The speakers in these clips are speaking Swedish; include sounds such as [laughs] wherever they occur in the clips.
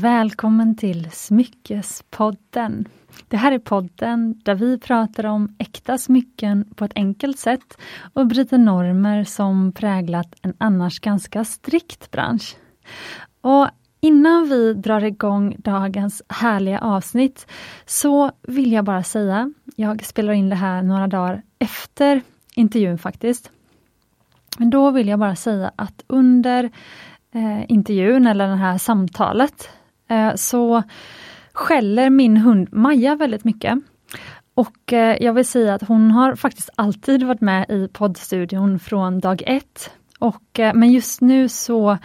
Välkommen till Smyckespodden. Det här är podden där vi pratar om äkta smycken på ett enkelt sätt och bryter normer som präglat en annars ganska strikt bransch. Och Innan vi drar igång dagens härliga avsnitt så vill jag bara säga, jag spelar in det här några dagar efter intervjun faktiskt. Men då vill jag bara säga att under eh, intervjun eller det här samtalet Eh, så skäller min hund Maja väldigt mycket. Och eh, jag vill säga att hon har faktiskt alltid varit med i poddstudion från dag ett. Och, eh, men just nu så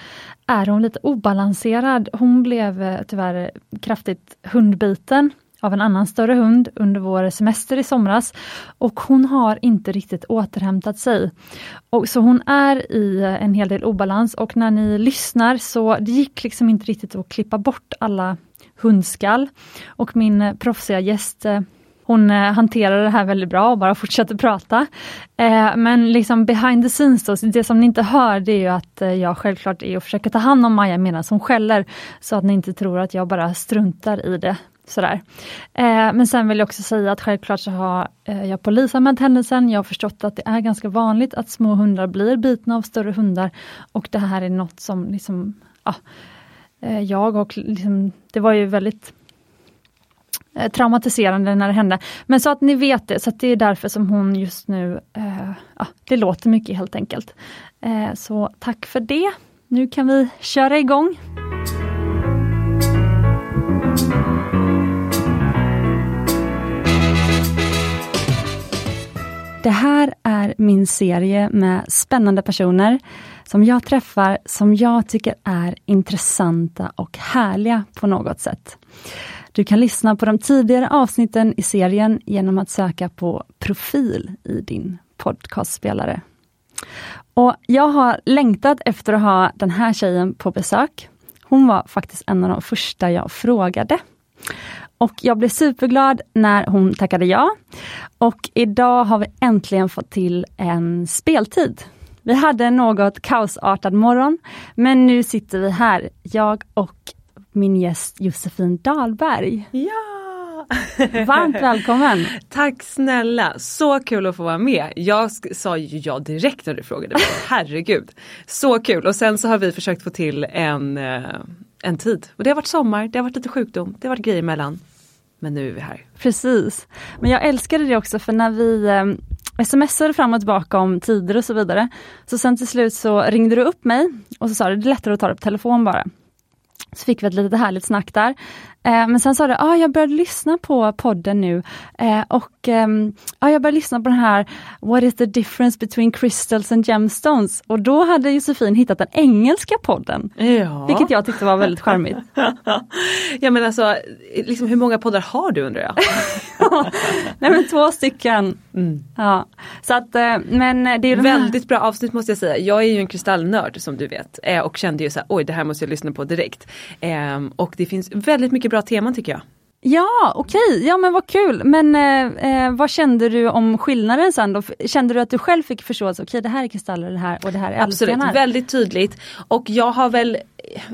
är hon lite obalanserad. Hon blev tyvärr kraftigt hundbiten av en annan större hund under vår semester i somras och hon har inte riktigt återhämtat sig. Och Så hon är i en hel del obalans och när ni lyssnar så det gick liksom inte riktigt att klippa bort alla hundskall. Och min proffsiga gäst eh, hon eh, hanterar det här väldigt bra och bara fortsätter prata. Eh, men liksom behind the scenes, då, det som ni inte hör det är ju att jag självklart är och försöker ta hand om Maja medan hon skäller. Så att ni inte tror att jag bara struntar i det. Sådär. Eh, men sen vill jag också säga att självklart så har eh, jag polisanmält händelsen. Jag har förstått att det är ganska vanligt att små hundar blir bitna av större hundar. Och det här är något som liksom, ja, eh, jag och liksom, det var ju väldigt Eh, traumatiserande när det hände. Men så att ni vet det, så det är därför som hon just nu, eh, ja, det låter mycket helt enkelt. Eh, så tack för det. Nu kan vi köra igång. Det här är min serie med spännande personer som jag träffar, som jag tycker är intressanta och härliga på något sätt. Du kan lyssna på de tidigare avsnitten i serien genom att söka på profil i din podcastspelare. Och jag har längtat efter att ha den här tjejen på besök. Hon var faktiskt en av de första jag frågade. Och jag blev superglad när hon tackade ja. Och idag har vi äntligen fått till en speltid. Vi hade en något kaosartad morgon, men nu sitter vi här, jag och min gäst Josefin Dahlberg. Ja! Varmt välkommen! Tack snälla, så kul att få vara med. Jag sa ju ja direkt när du frågade mig, [laughs] herregud. Så kul och sen så har vi försökt få till en, eh, en tid. Och det har varit sommar, det har varit lite sjukdom, det har varit grejer emellan. Men nu är vi här. Precis. Men jag älskade det också för när vi eh, smsade fram och tillbaka om tider och så vidare. Så sen till slut så ringde du upp mig och så sa du det är lättare att ta det på telefon bara. Så fick vi ett litet härligt snack där. Eh, men sen sa du, ah, jag började lyssna på podden nu eh, och eh, ah, jag började lyssna på den här What is the difference between crystals and gemstones? Och då hade Josefin hittat den engelska podden. Ja. Vilket jag tyckte var väldigt charmigt. [laughs] ja men alltså, liksom, hur många poddar har du undrar jag? [laughs] Nej men två stycken. Mm. Ja. Så att, eh, men det är Väldigt bra avsnitt måste jag säga. Jag är ju en kristallnörd som du vet och kände ju så här, oj det här måste jag lyssna på direkt. Ehm, och det finns väldigt mycket bra teman tycker jag. Ja, okej, okay. ja men vad kul. Men eh, eh, vad kände du om skillnaden sen då? Kände du att du själv fick förstå att okay, det här är kristaller det här, och det här är Absolut, väldigt tydligt. Och jag har väl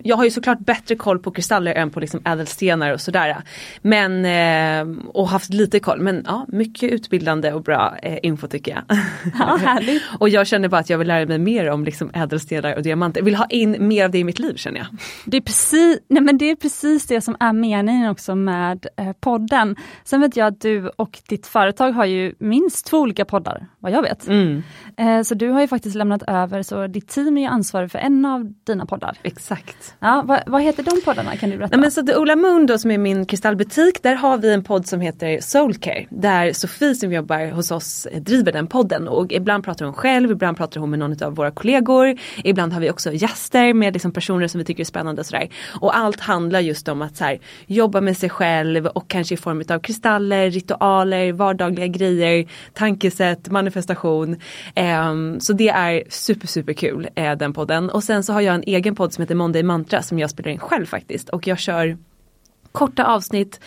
jag har ju såklart bättre koll på kristaller än på liksom ädelstenar och sådär. Men, eh, och haft lite koll, men ja, mycket utbildande och bra eh, info tycker jag. Ja, [laughs] och jag känner bara att jag vill lära mig mer om liksom ädelstenar och diamanter. Jag vill ha in mer av det i mitt liv känner jag. Det är precis, nej men det, är precis det som är meningen också med eh, podden. Sen vet jag att du och ditt företag har ju minst två olika poddar, vad jag vet. Mm. Eh, så du har ju faktiskt lämnat över, så ditt team är ansvarig för en av dina poddar. Exakt. Ja, vad, vad heter de poddarna? Kan du berätta? Ja, men så Ola Moon då som är min kristallbutik, där har vi en podd som heter Soulcare. Där Sofie som jobbar hos oss driver den podden och ibland pratar hon själv, ibland pratar hon med någon av våra kollegor. Ibland har vi också gäster med liksom personer som vi tycker är spännande och sådär. Och allt handlar just om att så här, jobba med sig själv och kanske i form av kristaller, ritualer, vardagliga grejer, tankesätt, manifestation. Ehm, så det är super super kul eh, den podden. Och sen så har jag en egen podd som heter Monday Mantra som jag spelar in själv faktiskt. Och jag kör korta avsnitt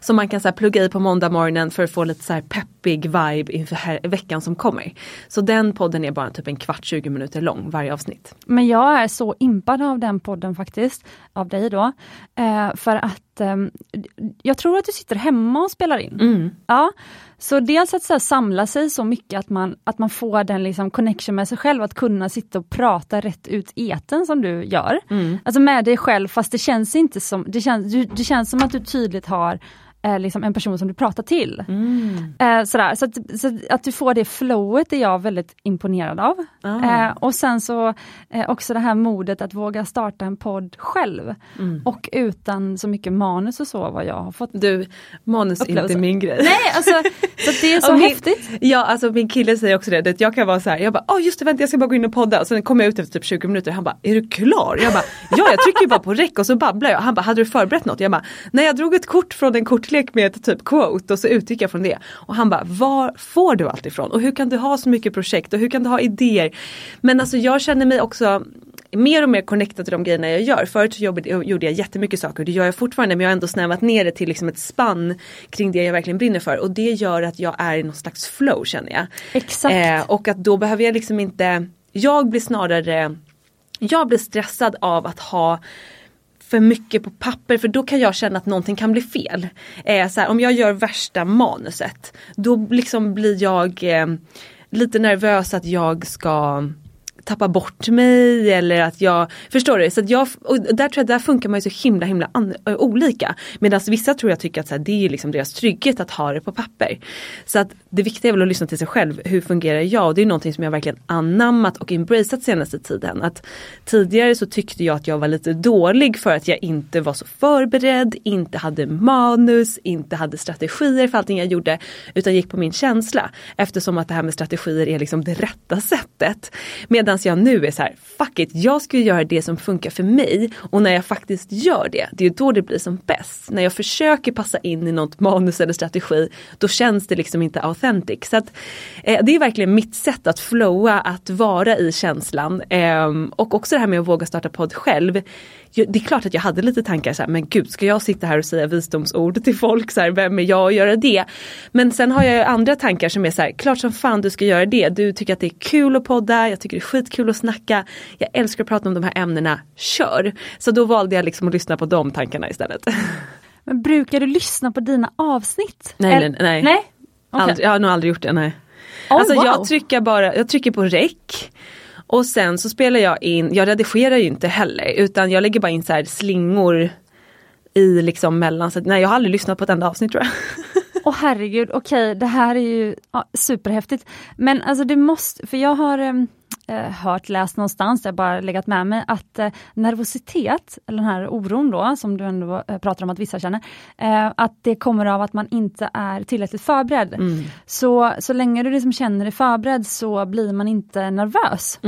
som man kan så plugga i på måndag morgonen för att få lite så peppig vibe inför här, veckan som kommer. Så den podden är bara typ en kvart, 20 minuter lång varje avsnitt. Men jag är så impad av den podden faktiskt, av dig då. Eh, för att eh, jag tror att du sitter hemma och spelar in. Mm. Ja, så dels att så här, samla sig så mycket att man, att man får den liksom connection med sig själv, att kunna sitta och prata rätt ut eten som du gör. Mm. Alltså med dig själv fast det känns inte som, det känns, det känns som att du tydligt har eh, liksom en person som du pratar till. Mm. Eh, sådär. Så, att, så att du får det flowet är jag väldigt imponerad av. Ah. Eh, och sen så eh, också det här modet att våga starta en podd själv. Mm. Och utan så mycket manus och så vad jag har fått. Du, manus är inte min grej. Nej alltså, så det är [laughs] så Och min- häftigt. Ja alltså min kille säger också det, att jag kan vara så här, jag bara åh just det vänta jag ska bara gå in och podda och sen kommer jag ut efter typ 20 minuter han bara är du klar? Jag bara ja jag trycker ju bara på räck och så babblar jag. Han bara hade du förberett något? Jag bara nej jag drog ett kort från en kortlek med ett typ quote och så utgick jag från det. Och han bara var får du allt ifrån? Och hur kan du ha så mycket projekt och hur kan du ha idéer? Men alltså jag känner mig också mer och mer connectad till de grejerna jag gör. Förut så jobbade, gjorde jag jättemycket saker och det gör jag fortfarande men jag har ändå snävat ner det till liksom ett spann kring det jag verkligen brinner för och det gör att jag är i någon slags flow känner jag. Exakt. Eh, och att då behöver jag liksom inte, jag blir snarare, jag blir stressad av att ha för mycket på papper för då kan jag känna att någonting kan bli fel. Eh, så här, om jag gör värsta manuset då liksom blir jag eh, lite nervös att jag ska tappa bort mig eller att jag, förstår du? Så att jag, och där tror jag, där funkar man ju så himla himla an, ö, olika. Medan vissa tror jag tycker att så här, det är liksom deras trygghet att ha det på papper. Så att det viktiga är väl att lyssna till sig själv, hur fungerar jag? Och det är någonting som jag verkligen anammat och embraceat senaste tiden. Att tidigare så tyckte jag att jag var lite dålig för att jag inte var så förberedd, inte hade manus, inte hade strategier för allting jag gjorde. Utan gick på min känsla. Eftersom att det här med strategier är liksom det rätta sättet. Medan jag nu är så här, fuck it, jag ska ju göra det som funkar för mig. Och när jag faktiskt gör det, det är ju då det blir som bäst. När jag försöker passa in i något manus eller strategi, då känns det liksom inte authentic. Så att, eh, det är verkligen mitt sätt att flowa, att vara i känslan. Eh, och också det här med att våga starta podd själv. Det är klart att jag hade lite tankar så här, men gud ska jag sitta här och säga visdomsord till folk, så här, vem är jag att göra det? Men sen har jag andra tankar som är så här, klart som fan du ska göra det. Du tycker att det är kul att podda, jag tycker det är skitkul att snacka, jag älskar att prata om de här ämnena, kör! Så då valde jag liksom att lyssna på de tankarna istället. [laughs] Men brukar du lyssna på dina avsnitt? Nej, Eller- nej, nej. nej? Okej. Aldrig, jag har nog aldrig gjort det, nej. Oj, alltså wow. jag trycker bara, jag trycker på rec och sen så spelar jag in, jag redigerar ju inte heller utan jag lägger bara in så här slingor i liksom mellan, så att, nej jag har aldrig lyssnat på ett enda avsnitt tror jag. [laughs] Åh herregud, okej det här är ju ja, superhäftigt. Men alltså det måste, för jag har ehm, hört, läst någonstans, jag har bara legat med mig att eh, nervositet, eller den här oron då, som du ändå eh, pratar om att vissa känner, eh, att det kommer av att man inte är tillräckligt förberedd. Mm. Så, så länge du liksom känner dig förberedd så blir man inte nervös.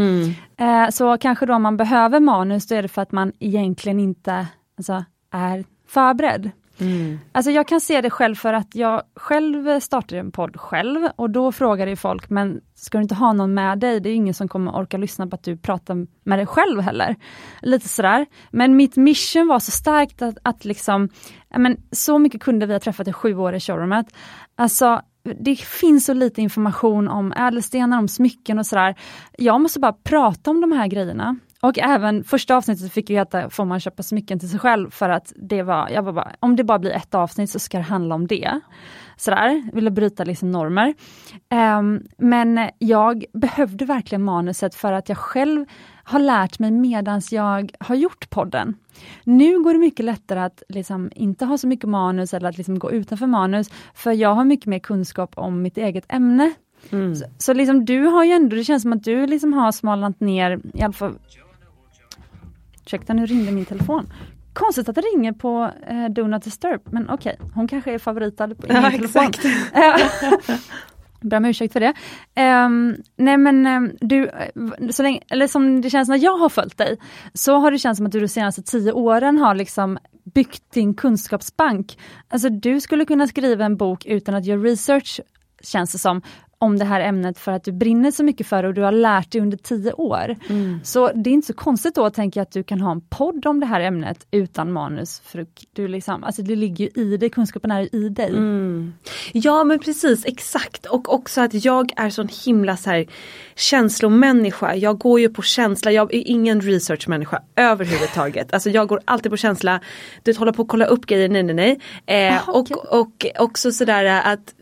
Eh, så kanske då om man behöver manus, då är det för att man egentligen inte alltså, är förberedd. Mm. Alltså jag kan se det själv för att jag själv startade en podd själv och då frågade ju folk, men ska du inte ha någon med dig? Det är ingen som kommer orka lyssna på att du pratar med dig själv heller. Lite sådär. Men mitt mission var så starkt att, att liksom, men så mycket kunder vi har träffat i sju år i showroomet. Alltså det finns så lite information om ädelstenar, om smycken och sådär. Jag måste bara prata om de här grejerna. Och även första avsnittet fick ju heta Får man köpa smycken till sig själv? För att det var, jag var bara, om det bara blir ett avsnitt så ska det handla om det. Sådär, ville bryta liksom normer. Ehm, men jag behövde verkligen manuset för att jag själv har lärt mig medans jag har gjort podden. Nu går det mycket lättare att liksom inte ha så mycket manus eller att liksom gå utanför manus, för jag har mycket mer kunskap om mitt eget ämne. Så, så liksom du har ju ändå, det känns som att du liksom har smalnat ner, i alla fall Ursäkta, nu ringde min telefon. Konstigt att det ringer på eh, Do Not Disturb, men okej, hon kanske är favoritad på min Ja, telefon. exakt. [laughs] Ber om ursäkt för det. Ehm, nej men ehm, du, eh, så länge, eller som det känns när jag har följt dig, så har det känts som att du de senaste tio åren har liksom byggt din kunskapsbank. Alltså du skulle kunna skriva en bok utan att göra research, känns det som, om det här ämnet för att du brinner så mycket för det och du har lärt dig under tio år. Mm. Så det är inte så konstigt då att tänka att du kan ha en podd om det här ämnet utan manus. För du liksom, alltså det ligger i dig, kunskapen är i dig. Mm. Ja men precis, exakt. Och också att jag är sån himla så här, känslomänniska. Jag går ju på känsla, jag är ingen researchmänniska överhuvudtaget. Alltså jag går alltid på känsla. Du håller på att kolla upp grejer, nej nej nej. Eh, Aha, och, och också sådär att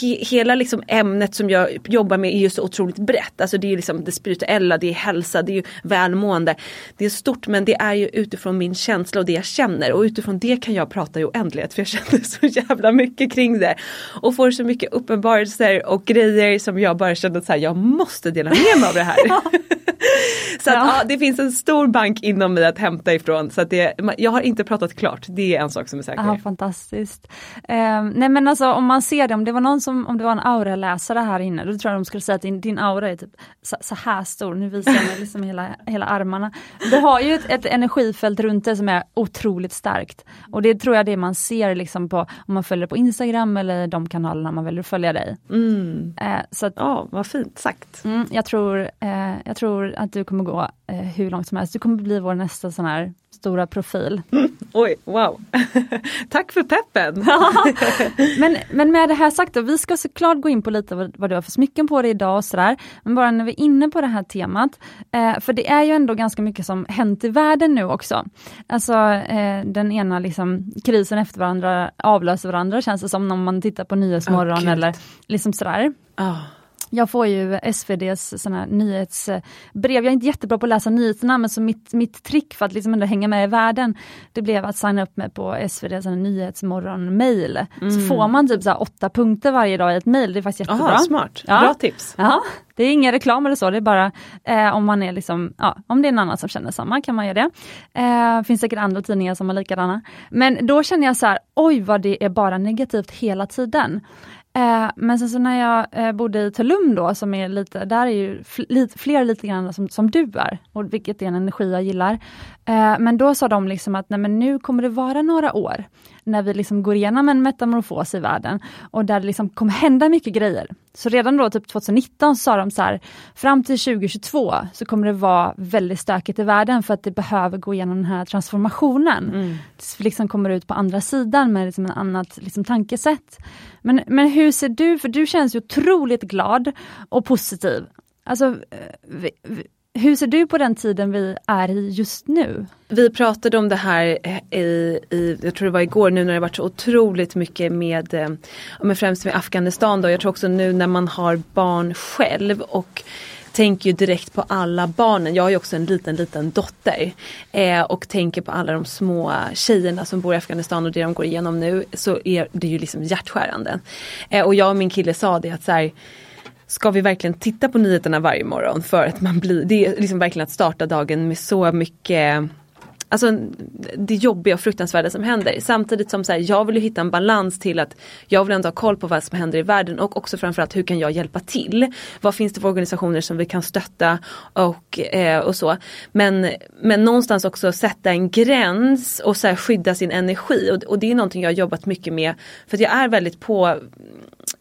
he, hela liksom ämnet som jag jobbar med är ju så otroligt brett. Alltså det är liksom det spirituella, det är hälsa, det är välmående. Det är stort men det är ju utifrån min känsla och det jag känner och utifrån det kan jag prata i oändlighet för jag [laughs] känner så jävla mycket kring det. Och får så mycket uppenbarelser och grejer som jag bara känner att jag måste dela med mig av det här. [laughs] så att, ja. ja. det finns en stor bank inom mig att hämta ifrån. Så att det, jag har inte pratat klart, det är en sak som är säker. Ja, fantastiskt. Eh, nej men alltså om man ser det, om det var någon som, om det var en aura-läsare här inne, då tror jag de skulle säga att din, din aura är typ så, så, här stor, nu visar jag mig liksom hela, hela armarna. Du har ju ett, ett energifält runt dig som är otroligt starkt. Och det tror jag det man ser liksom på, om man följer på Instagram eller de kanalerna man väljer att följa dig. Mm. Eh, så att, ja, vad fint sagt. Mm, jag, tror, eh, jag tror att du kommer gå eh, hur långt som helst. Du kommer bli vår nästa sån här stora profil. Mm, [laughs] oj, wow! [laughs] Tack för peppen! [laughs] men, men med det här sagt, då, vi ska såklart gå in på lite vad, vad du har för smycken på dig idag och sådär. Men bara när vi är inne på det här temat, eh, för det är ju ändå ganska mycket som hänt i världen nu också. Alltså eh, den ena liksom, krisen efter varandra avlöser varandra känns det som om man tittar på Nyhetsmorgon oh, eller liksom sådär. Oh. Jag får ju SVDs såna nyhetsbrev. Jag är inte jättebra på att läsa nyheterna men så mitt, mitt trick för att liksom ändå hänga med i världen det blev att signa upp mig på SVDs nyhetsmorgon-mail. Mm. Så får man typ så åtta punkter varje dag i ett mail. Det är faktiskt jättebra. Aha, smart, ja. bra tips. Ja. Det är ingen reklam eller så, det är bara eh, om man är liksom, ja, om det är en annan som känner samma kan man göra det. Eh, finns säkert andra tidningar som är likadana. Men då känner jag så här, oj vad det är bara negativt hela tiden. Eh, men sen så när jag eh, bodde i Tulum då, som är lite, där är ju fl fler lite grann som, som du är, och vilket är en energi jag gillar. Eh, men då sa de liksom att nej, men nu kommer det vara några år när vi liksom går igenom en metamorfos i världen och där det liksom kommer hända mycket grejer. Så redan då typ 2019 sa de så här, fram till 2022 så kommer det vara väldigt stökigt i världen för att det behöver gå igenom den här transformationen. Mm. Tills vi liksom kommer ut på andra sidan med liksom ett annat liksom tankesätt. Men, men hur ser du, för du känns ju otroligt glad och positiv. Alltså, eh, vi, vi, hur ser du på den tiden vi är i just nu? Vi pratade om det här eh, i, i jag tror det var igår nu när det varit så otroligt mycket med, eh, med främst med Afghanistan då. Jag tror också nu när man har barn själv och tänker ju direkt på alla barnen. Jag har ju också en liten liten dotter. Eh, och tänker på alla de små tjejerna som bor i Afghanistan och det de går igenom nu. Så är det ju liksom hjärtskärande. Eh, och jag och min kille sa det att så här, ska vi verkligen titta på nyheterna varje morgon för att man blir, det är liksom verkligen att starta dagen med så mycket Alltså det jobbiga och fruktansvärda som händer. Samtidigt som så här, jag vill hitta en balans till att jag vill ändå ha koll på vad som händer i världen och också framförallt hur kan jag hjälpa till? Vad finns det för organisationer som vi kan stötta och, eh, och så. Men, men någonstans också sätta en gräns och så här, skydda sin energi och, och det är någonting jag har jobbat mycket med. För att jag är väldigt på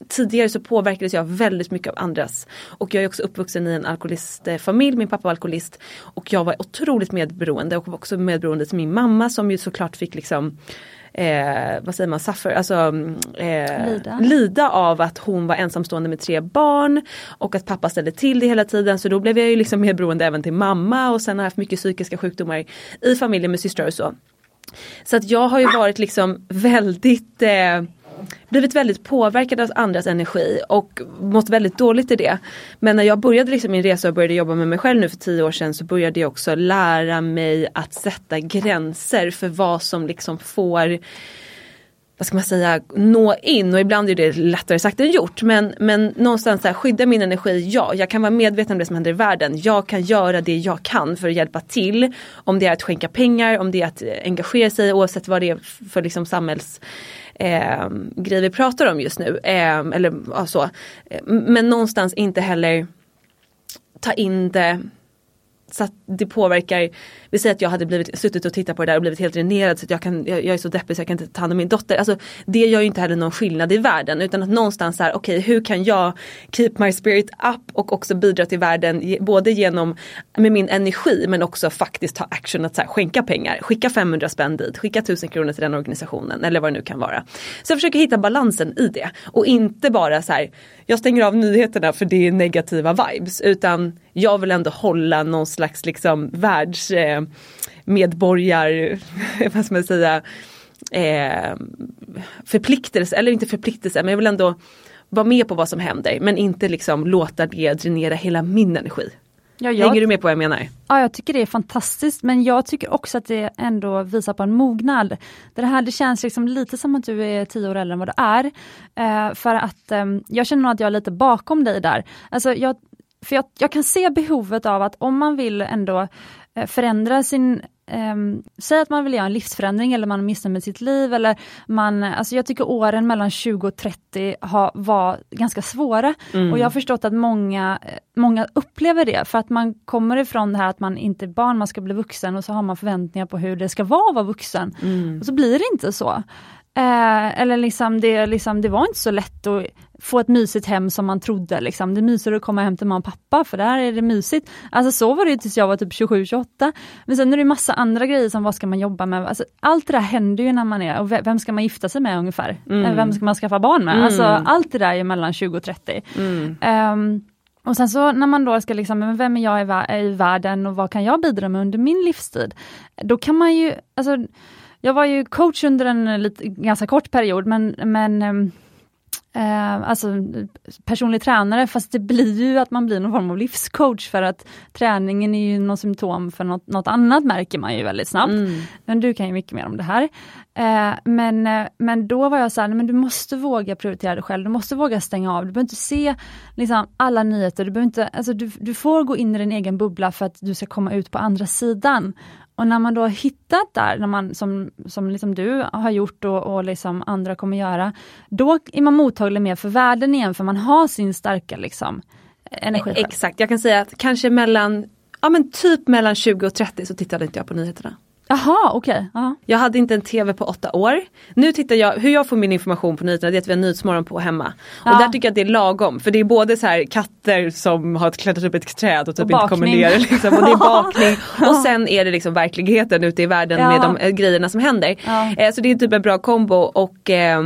tidigare så påverkades jag väldigt mycket av andras. Och jag är också uppvuxen i en alkoholistfamilj, min pappa var alkoholist. Och jag var otroligt medberoende och också medberoende till min mamma som ju såklart fick liksom Eh, vad säger man, suffer, alltså eh, lida. lida. av att hon var ensamstående med tre barn och att pappa ställde till det hela tiden så då blev jag ju liksom medberoende även till mamma och sen har jag haft mycket psykiska sjukdomar i familjen med systrar och så. Så att jag har ju varit liksom väldigt eh, blivit väldigt påverkad av andras energi och mått väldigt dåligt i det. Men när jag började liksom min resa och började jobba med mig själv nu för tio år sedan så började jag också lära mig att sätta gränser för vad som liksom får vad ska man säga, nå in och ibland är det lättare sagt än gjort. Men, men någonstans här, skydda min energi, ja. Jag kan vara medveten om det som händer i världen. Jag kan göra det jag kan för att hjälpa till. Om det är att skänka pengar, om det är att eh, engagera sig oavsett vad det är för liksom samhälls eh, grej vi pratar om just nu. Eh, eller ja, så. Ehm, men någonstans inte heller ta in det så att det påverkar, vi säger att jag hade blivit, suttit och tittat på det där och blivit helt dränerad så att jag, kan, jag, jag, är så deppig så jag kan inte ta hand om min dotter. Alltså, det gör ju inte heller någon skillnad i världen utan att någonstans här, okej okay, hur kan jag keep my spirit up och också bidra till världen både genom med min energi men också faktiskt ta action att så här, skänka pengar. Skicka 500 spänn dit, skicka 1000 kronor till den organisationen eller vad det nu kan vara. Så jag försöker hitta balansen i det och inte bara så här, jag stänger av nyheterna för det är negativa vibes utan jag vill ändå hålla någon slags liksom världsmedborgar, eh, [laughs] vad ska man säga, eh, förpliktelse, eller inte förpliktelse men jag vill ändå vara med på vad som händer men inte liksom låta det dränera hela min energi. Ja, jag, Hänger du med på vad jag menar? Ja jag tycker det är fantastiskt men jag tycker också att det ändå visar på en mognad. Det här det känns liksom lite som att du är tio år äldre än vad du är. Eh, för att eh, jag känner nog att jag är lite bakom dig där. Alltså jag, för jag, jag kan se behovet av att om man vill ändå eh, förändra sin Um, säg att man vill göra en livsförändring eller man är missnöjd med sitt liv eller man, alltså jag tycker åren mellan 20 och 30 har, var ganska svåra mm. och jag har förstått att många, många upplever det för att man kommer ifrån det här att man inte är barn, man ska bli vuxen och så har man förväntningar på hur det ska vara att vara vuxen. Mm. Och så blir det inte så. Eh, eller liksom det, liksom det var inte så lätt att få ett mysigt hem som man trodde. Liksom. Det är mysigare att komma hem till mamma och pappa för där är det mysigt. Alltså så var det tills jag var typ 27-28. Men sen är det massa andra grejer som vad ska man jobba med. Alltså, allt det där händer ju när man är, och vem ska man gifta sig med ungefär? Mm. Vem ska man skaffa barn med? Alltså, mm. Alltså allt det där är mellan 20 och 30. Mm. Um, och sen så när man då ska liksom, vem är jag i, i världen och vad kan jag bidra med under min livstid? Då kan man ju, alltså jag var ju coach under en lite, ganska kort period men, men ehm, Eh, alltså personlig tränare fast det blir ju att man blir någon form av livscoach för att träningen är ju något symptom för något, något annat märker man ju väldigt snabbt. Mm. Men du kan ju mycket mer om det här. Eh, men, eh, men då var jag så här, men du måste våga prioritera dig själv, du måste våga stänga av, du behöver inte se liksom, alla nyheter, du, behöver inte, alltså, du, du får gå in i din egen bubbla för att du ska komma ut på andra sidan. Och när man då har hittat där, när man, som, som liksom du har gjort och, och liksom andra kommer göra, då är man mottaglig mer för världen igen för man har sin starka liksom, energi. Exakt, jag kan säga att kanske mellan, ja men typ mellan 20 och 30 så tittade inte jag på nyheterna. Jaha, okej. Okay. Jag hade inte en TV på åtta år. Nu tittar jag, hur jag får min information på nyheterna det är att vi har Nyhetsmorgon på hemma. Ja. Och där tycker jag att det är lagom för det är både så här katter som har klättrat upp ett träd och typ och inte kommer ner. Liksom, och det är [laughs] bakning. och sen är det liksom verkligheten ute i världen ja. med de äh, grejerna som händer. Ja. Eh, så det är typ en bra kombo och eh,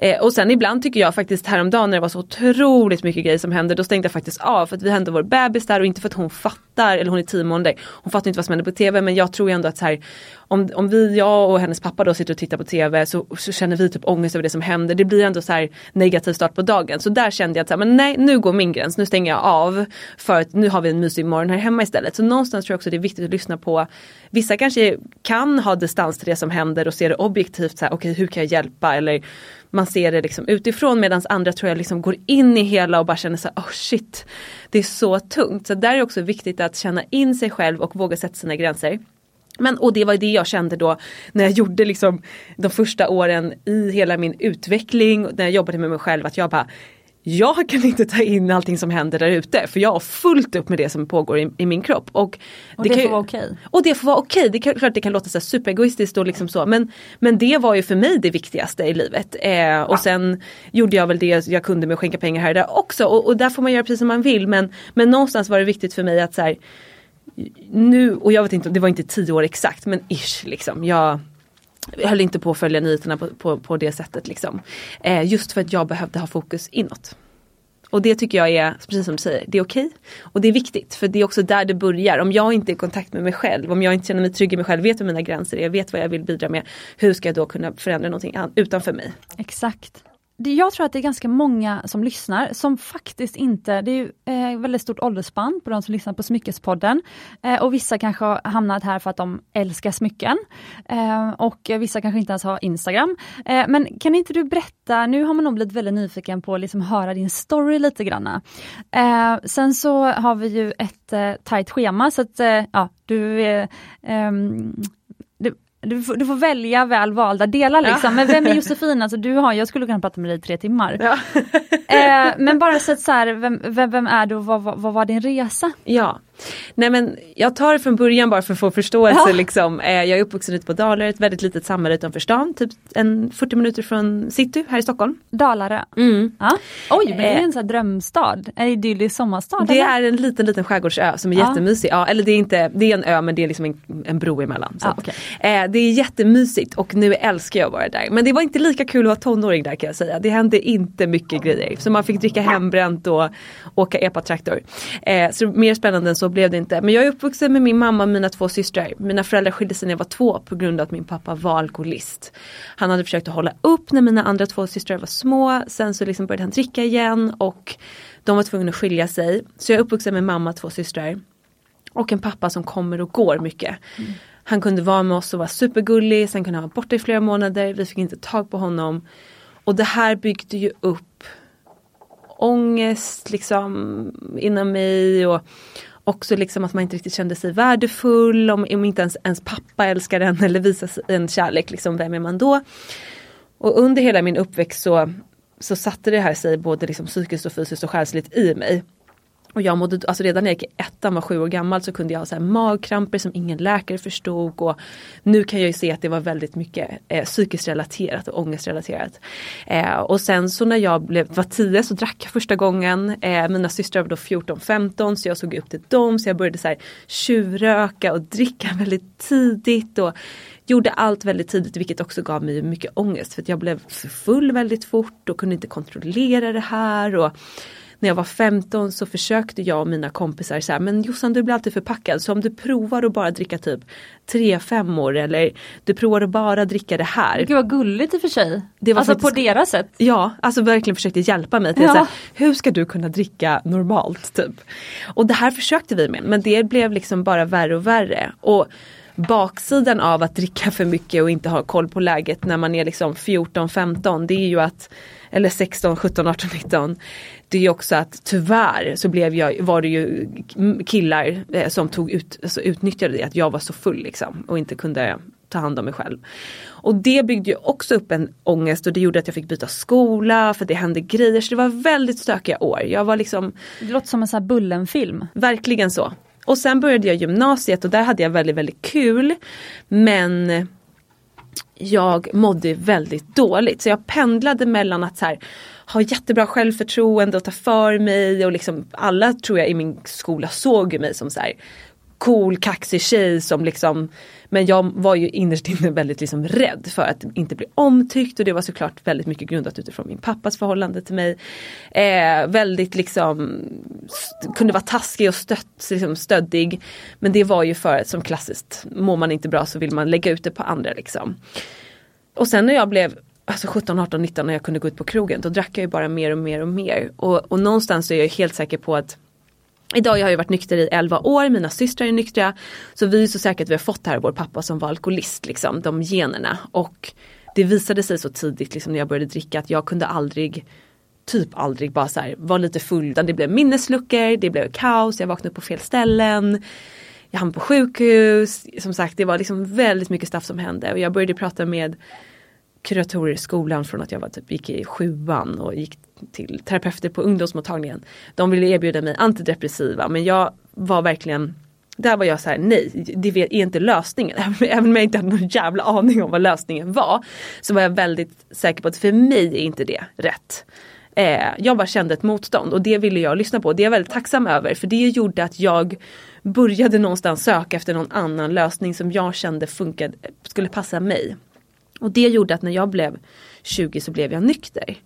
Eh, och sen ibland tycker jag faktiskt häromdagen när det var så otroligt mycket grejer som hände, då stängde jag faktiskt av för att vi hade vår bebis där och inte för att hon fattar, eller hon är tio månader, hon fattar inte vad som händer på tv men jag tror ändå att så här, om, om vi, jag och hennes pappa då sitter och tittar på tv så, så känner vi typ ångest över det som händer. Det blir ändå så här negativ start på dagen. Så där kände jag att så här, men nej nu går min gräns, nu stänger jag av för att nu har vi en mysig morgon här hemma istället. Så någonstans tror jag också det är viktigt att lyssna på Vissa kanske kan ha distans till det som händer och se det objektivt, så här, okej okay, hur kan jag hjälpa eller man ser det liksom utifrån medan andra tror jag liksom går in i hela och bara känner så här, oh shit, det är så tungt. Så där är det också viktigt att känna in sig själv och våga sätta sina gränser. Men, och det var det jag kände då när jag gjorde liksom de första åren i hela min utveckling, när jag jobbade med mig själv, att jag bara jag kan inte ta in allting som händer där ute för jag har fullt upp med det som pågår i, i min kropp. Och, och det, det, får vara okej. Okay. Och det får vara okej. Okay. Det klart det kan låta så superegoistiskt och liksom så men, men det var ju för mig det viktigaste i livet. Eh, och ja. sen gjorde jag väl det jag kunde med att skänka pengar här och där också och, och där får man göra precis som man vill men, men någonstans var det viktigt för mig att så här, nu, och jag vet inte, det var inte tio år exakt men ish liksom. Jag, jag höll inte på att följa nyheterna på, på, på det sättet liksom. Eh, just för att jag behövde ha fokus inåt. Och det tycker jag är, precis som du säger, det är okej. Okay. Och det är viktigt för det är också där det börjar. Om jag inte är i kontakt med mig själv, om jag inte känner mig trygg i mig själv, vet vad mina gränser är, vet vad jag vill bidra med. Hur ska jag då kunna förändra någonting utanför mig? Exakt jag tror att det är ganska många som lyssnar som faktiskt inte, det är ju eh, väldigt stort åldersspann på de som lyssnar på Smyckespodden. Eh, och vissa kanske har hamnat här för att de älskar smycken. Eh, och vissa kanske inte ens har Instagram. Eh, men kan inte du berätta, nu har man nog blivit väldigt nyfiken på att liksom höra din story lite granna. Eh, sen så har vi ju ett eh, tajt schema så att eh, ja, du eh, ehm, du får, du får välja väl valda delar liksom. Ja. Men vem är [laughs] Josefin? Alltså, du har, jag skulle kunna prata med dig i tre timmar. Ja. eh, men bara så, att så här, vem, vem, vem, är du och vad, vad, vad, var din resa? Ja, Nej men jag tar det från början bara för att få förståelse Ja. liksom. Eh, Jag är uppvuxen ute på Dalarö, ett väldigt litet samhälle utanför stan, typ en 40 minuter från city här i Stockholm. Dalarö. Mm. Ja. Oj, men det är Eh. en sån drömstad. En idyllisk sommarstad. Det eller? är en liten liten skärgårdsö som är Ja. jättemysig. Ja, eller det är inte, det är en ö men det är liksom en, en bro emellan. Så Ja, eh, det är jättemysigt och nu älskar jag att vara där. Men det var inte lika kul att vara tonåring där kan jag säga. Det hände inte mycket grejer. Så man fick dricka hembränt och åka epatraktor. Eh, så mer spännande än så blev det inte. Men jag är uppvuxen med min mamma och mina två systrar. Mina föräldrar skilde sig när jag var två på grund av att min pappa var alkoholist. Han hade försökt att hålla upp när mina andra två systrar var små. Sen så liksom började han dricka igen och de var tvungna att skilja sig. Så jag är uppvuxen med mamma och två systrar. Och en pappa som kommer och går mycket. Han kunde vara med oss och vara supergullig, sen kunde han vara borta i flera månader, vi fick inte tag på honom. Och det här byggde ju upp ångest liksom inom mig och också liksom att man inte riktigt kände sig värdefull om, om inte ens, ens pappa älskar en eller visar en kärlek, liksom, vem är man då? Och under hela min uppväxt så, så satte det här sig både liksom psykiskt och fysiskt och själsligt i mig. Och jag mådde, alltså redan när jag gick i ettan, var sju år gammal så kunde jag ha så här magkramper som ingen läkare förstod. Och nu kan jag ju se att det var väldigt mycket eh, psykiskt relaterat och ångestrelaterat. Eh, och sen så när jag blev, var tio så drack jag första gången. Eh, mina systrar var då 14-15 så jag såg upp till dem. Så jag började så här tjuvröka och dricka [laughs] väldigt tidigt. Och gjorde allt väldigt tidigt vilket också gav mig mycket ångest. För att jag blev full väldigt fort och kunde inte kontrollera det här. Och när jag var 15 så försökte jag och mina kompisar så här, men Jossan du blir alltid förpackad så om du provar att bara dricka typ 3-5 år eller du provar att bara dricka det här. Gud vad gulligt i och för sig. Det var alltså faktiskt- på deras sätt. Ja, alltså verkligen försökte hjälpa mig till Ja. så här, hur ska du kunna dricka normalt typ. Och det här försökte vi med men det blev liksom bara värre och värre. Och baksidan av att dricka för mycket och inte ha koll på läget när man är liksom 14, 15 det är ju att eller 16, 17, 18, 19. Det är ju också att tyvärr så blev jag, var det ju killar eh, som tog ut, alltså utnyttjade det att jag var så full liksom och inte kunde ta hand om mig själv. Och det byggde ju också upp en ångest och det gjorde att jag fick byta skola för det hände grejer så det var väldigt stökiga år. Jag var liksom Det låter som en sån här Bullen-film. Verkligen så. Och sen började jag gymnasiet och där hade jag väldigt, väldigt kul. Men jag mådde väldigt dåligt. Så jag pendlade mellan att så här, ha jättebra självförtroende och ta för mig och liksom alla tror jag i min skola såg ju mig som så här cool kaxig tjej som liksom Men jag var ju innerst inne väldigt liksom rädd för att inte bli omtyckt och det var såklart väldigt mycket grundat utifrån min pappas förhållande till mig. Eh, väldigt liksom kunde vara taskig och stött, liksom stöddig. Men det var ju för att som klassiskt mår man inte bra så vill man lägga ut det på andra liksom. Och sen när jag blev alltså 17, 18, 19 när jag kunde gå ut på krogen då drack jag ju bara mer och mer och mer. Och, och någonstans är jag helt säker på att Idag jag har jag varit nykter i 11 år, mina systrar är nyktra. Så vi är så säkra att vi har fått det här av vår pappa som var alkoholist, liksom, de generna. Och det visade sig så tidigt liksom, när jag började dricka att jag kunde aldrig typ aldrig bara så här, vara lite full. Utan det blev minnesluckor, det blev kaos, jag vaknade upp på fel ställen. Jag hamnade på sjukhus. Som sagt det var liksom väldigt mycket stuff som hände. Och jag började prata med kuratorer i skolan från att jag var typ, gick i sjuan och gick till terapeuter på ungdomsmottagningen. De ville erbjuda mig antidepressiva men jag var verkligen där var jag så här, nej, det är inte lösningen. [laughs] Även om jag inte hade någon jävla aning om vad lösningen var. Så var jag väldigt säker på att för mig är inte det rätt. Eh, jag bara kände ett motstånd och det ville jag lyssna på. Det är jag väldigt tacksam över för det gjorde att jag började någonstans söka efter någon annan lösning som jag kände funkade, skulle passa mig. Och det gjorde att när jag blev 20 så blev jag nykter.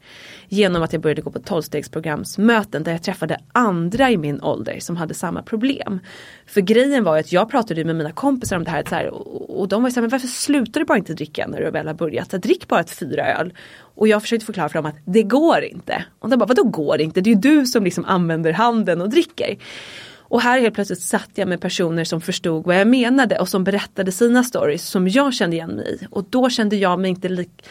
Genom att jag började gå på tolvstegsprogramsmöten där jag träffade andra i min ålder som hade samma problem. För grejen var ju att jag pratade med mina kompisar om det här, så här och, och de var så här, men varför slutar du bara inte dricka när du väl har börjat? Drick bara ett fyra öl. Och jag försökte förklara för dem att det går inte. Och de bara, vadå går inte? Det är ju du som liksom använder handen och dricker. Och här helt plötsligt satt jag med personer som förstod vad jag menade och som berättade sina stories som jag kände igen mig i. Och då kände jag mig inte lik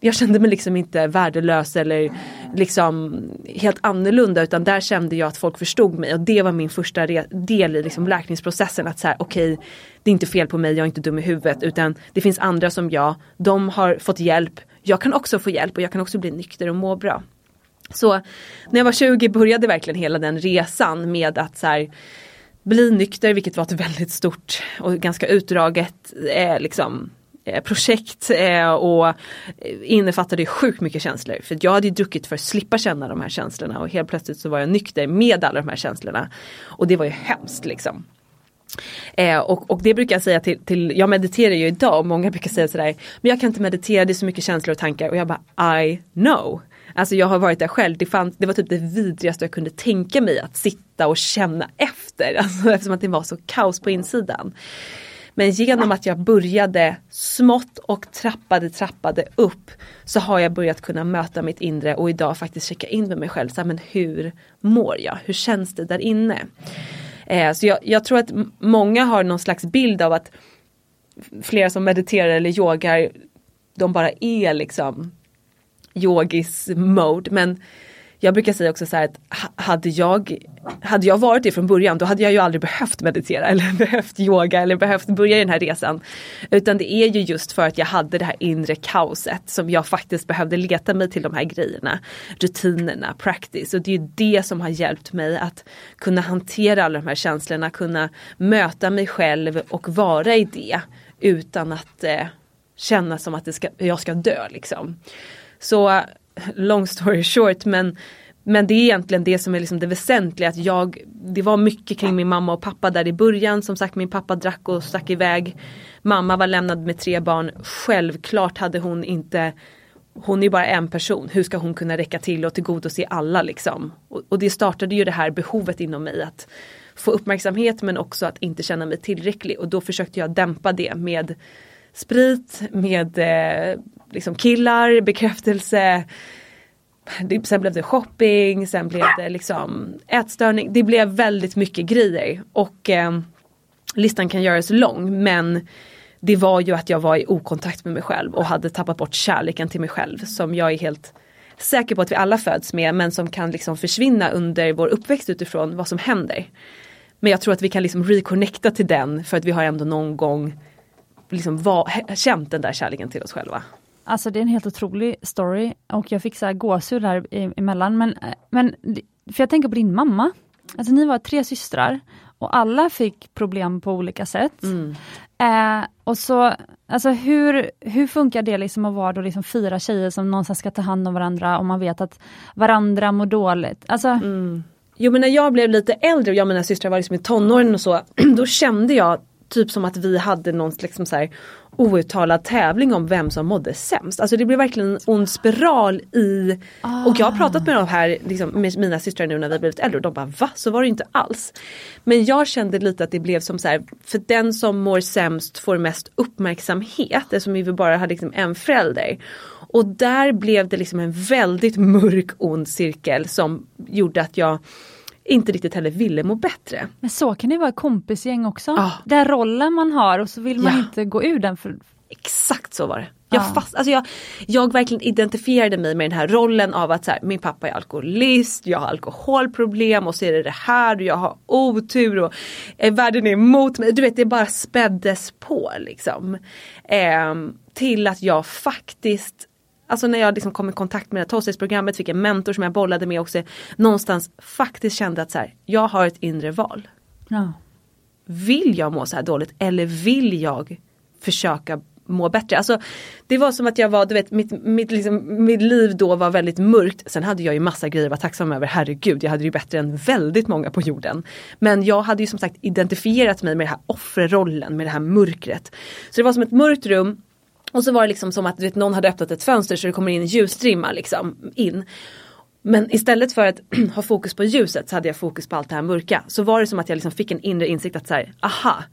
jag kände mig liksom inte värdelös eller liksom helt annorlunda utan där kände jag att folk förstod mig och det var min första del i liksom läkningsprocessen att så här, okej okay, det är inte fel på mig, jag är inte dum i huvudet utan det finns andra som jag, de har fått hjälp, jag kan också få hjälp och jag kan också bli nykter och må bra. Så när jag var 20 började verkligen hela den resan med att så här, bli nykter, vilket var ett väldigt stort och ganska utdraget eh, liksom, eh, projekt eh, och innefattade sjukt mycket känslor. För jag hade ju druckit för att slippa känna de här känslorna och helt plötsligt så var jag nykter med alla de här känslorna. Och det var ju hemskt liksom. Eh, och, och, det brukar jag säga till, till, jag mediterar ju idag och många brukar säga sådär, men jag kan inte meditera, det är så mycket känslor och tankar och jag bara I know. Alltså jag har varit där själv, det, fanns, det var typ det vidrigaste jag kunde tänka mig att sitta och känna efter. [laughs] Alltså, eftersom att det var så kaos på insidan. Men genom att jag började smått och trappade, trappade upp så har jag börjat kunna möta mitt inre och idag faktiskt checka in med mig själv. Så här, men hur mår jag? Hur känns det där inne? Eh, så jag, jag, tror att många har någon slags bild av att flera som mediterar eller yogar de bara är liksom yogis mode men jag brukar säga också så här att hade jag, hade jag varit det från början då hade jag ju aldrig behövt meditera [laughs] eller behövt yoga eller behövt börja den här resan. Utan det är ju just för att jag hade det här inre kaoset som jag faktiskt behövde leta mig till de här grejerna. Rutinerna, practice och det är ju det som har hjälpt mig att kunna hantera alla de här känslorna, kunna möta mig själv och vara i det utan att eh, känna som att det ska, jag ska dö liksom. Så long story short men men det är egentligen det som är liksom det väsentliga att jag Det var mycket kring min mamma och pappa där i början. Som sagt min pappa drack och stack iväg. Mamma var lämnad med tre barn. Självklart hade hon inte Hon är bara en person. Hur ska hon kunna räcka till och tillgodose alla liksom? Och, och det startade ju det här behovet inom mig att få uppmärksamhet men också att inte känna mig tillräcklig och då försökte jag dämpa det med sprit, med eh, liksom killar, bekräftelse. sen blev det shopping, sen blev det liksom ätstörning. Det blev väldigt mycket grejer och eh, listan kan göras lång men det var ju att jag var i okontakt med mig själv och hade tappat bort kärleken till mig själv som jag är helt säker på att vi alla föds med men som kan liksom försvinna under vår uppväxt utifrån vad som händer. Men jag tror att vi kan liksom reconnecta till den för att vi har ändå någon gång liksom var, känt den där kärleken till oss själva. Alltså det är en helt otrolig story och jag fick så här gåshud där emellan. Men, men, för jag tänker på din mamma. Alltså ni var tre systrar och alla fick problem på olika sätt. Mm. Eh, och så, alltså hur, hur funkar det liksom att vara då liksom fyra tjejer som någonstans ska ta hand om varandra och man vet att varandra mår dåligt? Alltså, mm. Jo men när jag blev lite äldre och jag och mina systrar var liksom i tonåren och så, [clears throat] då kände jag typ som att vi hade någon liksom så här outtalad tävling om vem som mådde sämst. Alltså det blev verkligen en ond spiral i ah. och jag har pratat med de här liksom, med mina systrar nu när vi blivit äldre och de bara va? Så var det inte alls. Men jag kände lite att det blev som så här, för den som mår sämst får mest uppmärksamhet eftersom vi bara hade liksom en förälder. Och där blev det liksom en väldigt mörk ond cirkel som gjorde att jag inte riktigt heller ville må bättre. Men så kan det vara i kompisgäng också. Ah. Den rollen man har och så vill man ja. inte gå ur den. För... Exakt så var det. Jag, ah. fast, alltså jag, jag verkligen identifierade mig med den här rollen av att så här, min pappa är alkoholist, jag har alkoholproblem och så är det det här och jag har otur och eh, världen är emot mig. Du vet det bara späddes på liksom. Eh, till att jag faktiskt Alltså när jag liksom kom i kontakt med det här fick en mentor som jag bollade med också. Någonstans faktiskt kände att så här, jag har ett inre val. Ja. Vill jag må så här dåligt eller vill jag försöka må bättre. Alltså, det var som att jag var, du vet, mitt, mitt, liksom, mitt liv då var väldigt mörkt. Sen hade jag ju massa grejer att vara tacksam över, herregud, jag hade ju bättre än väldigt många på jorden. Men jag hade ju som sagt identifierat mig med den här offrerollen, med det här mörkret. Så det var som ett mörkt rum och så var det liksom som att vet, någon hade öppnat ett fönster så det kommer in en ljusstrimma liksom in. Men istället för att [clears throat] ha fokus på ljuset så hade jag fokus på allt det här mörka. Så var det som att jag liksom fick en inre insikt att så här, aha,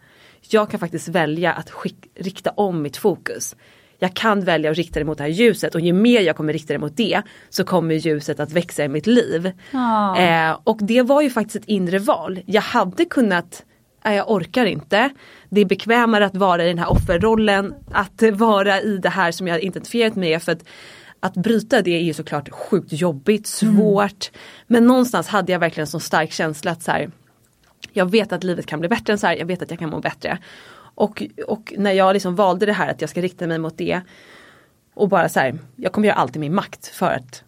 jag kan faktiskt välja att skick, rikta om mitt fokus. Jag kan välja att rikta det mot det här ljuset och ju mer jag kommer rikta det mot det så kommer ljuset att växa i mitt liv. Oh. Eh, och det var ju faktiskt ett inre val. Jag hade kunnat jag orkar inte. Det är bekvämare att vara i den här offerrollen, att vara i det här som jag identifierat mig med. För att, att bryta det är ju såklart sjukt jobbigt, mm. svårt. Mm. Men någonstans hade jag verkligen en så stark känsla att så här, jag vet att livet kan bli bättre än så här, jag vet att jag kan må bättre. Och, och när jag liksom valde det här att jag ska rikta mig mot det och bara så här, jag kommer göra allt i min makt för att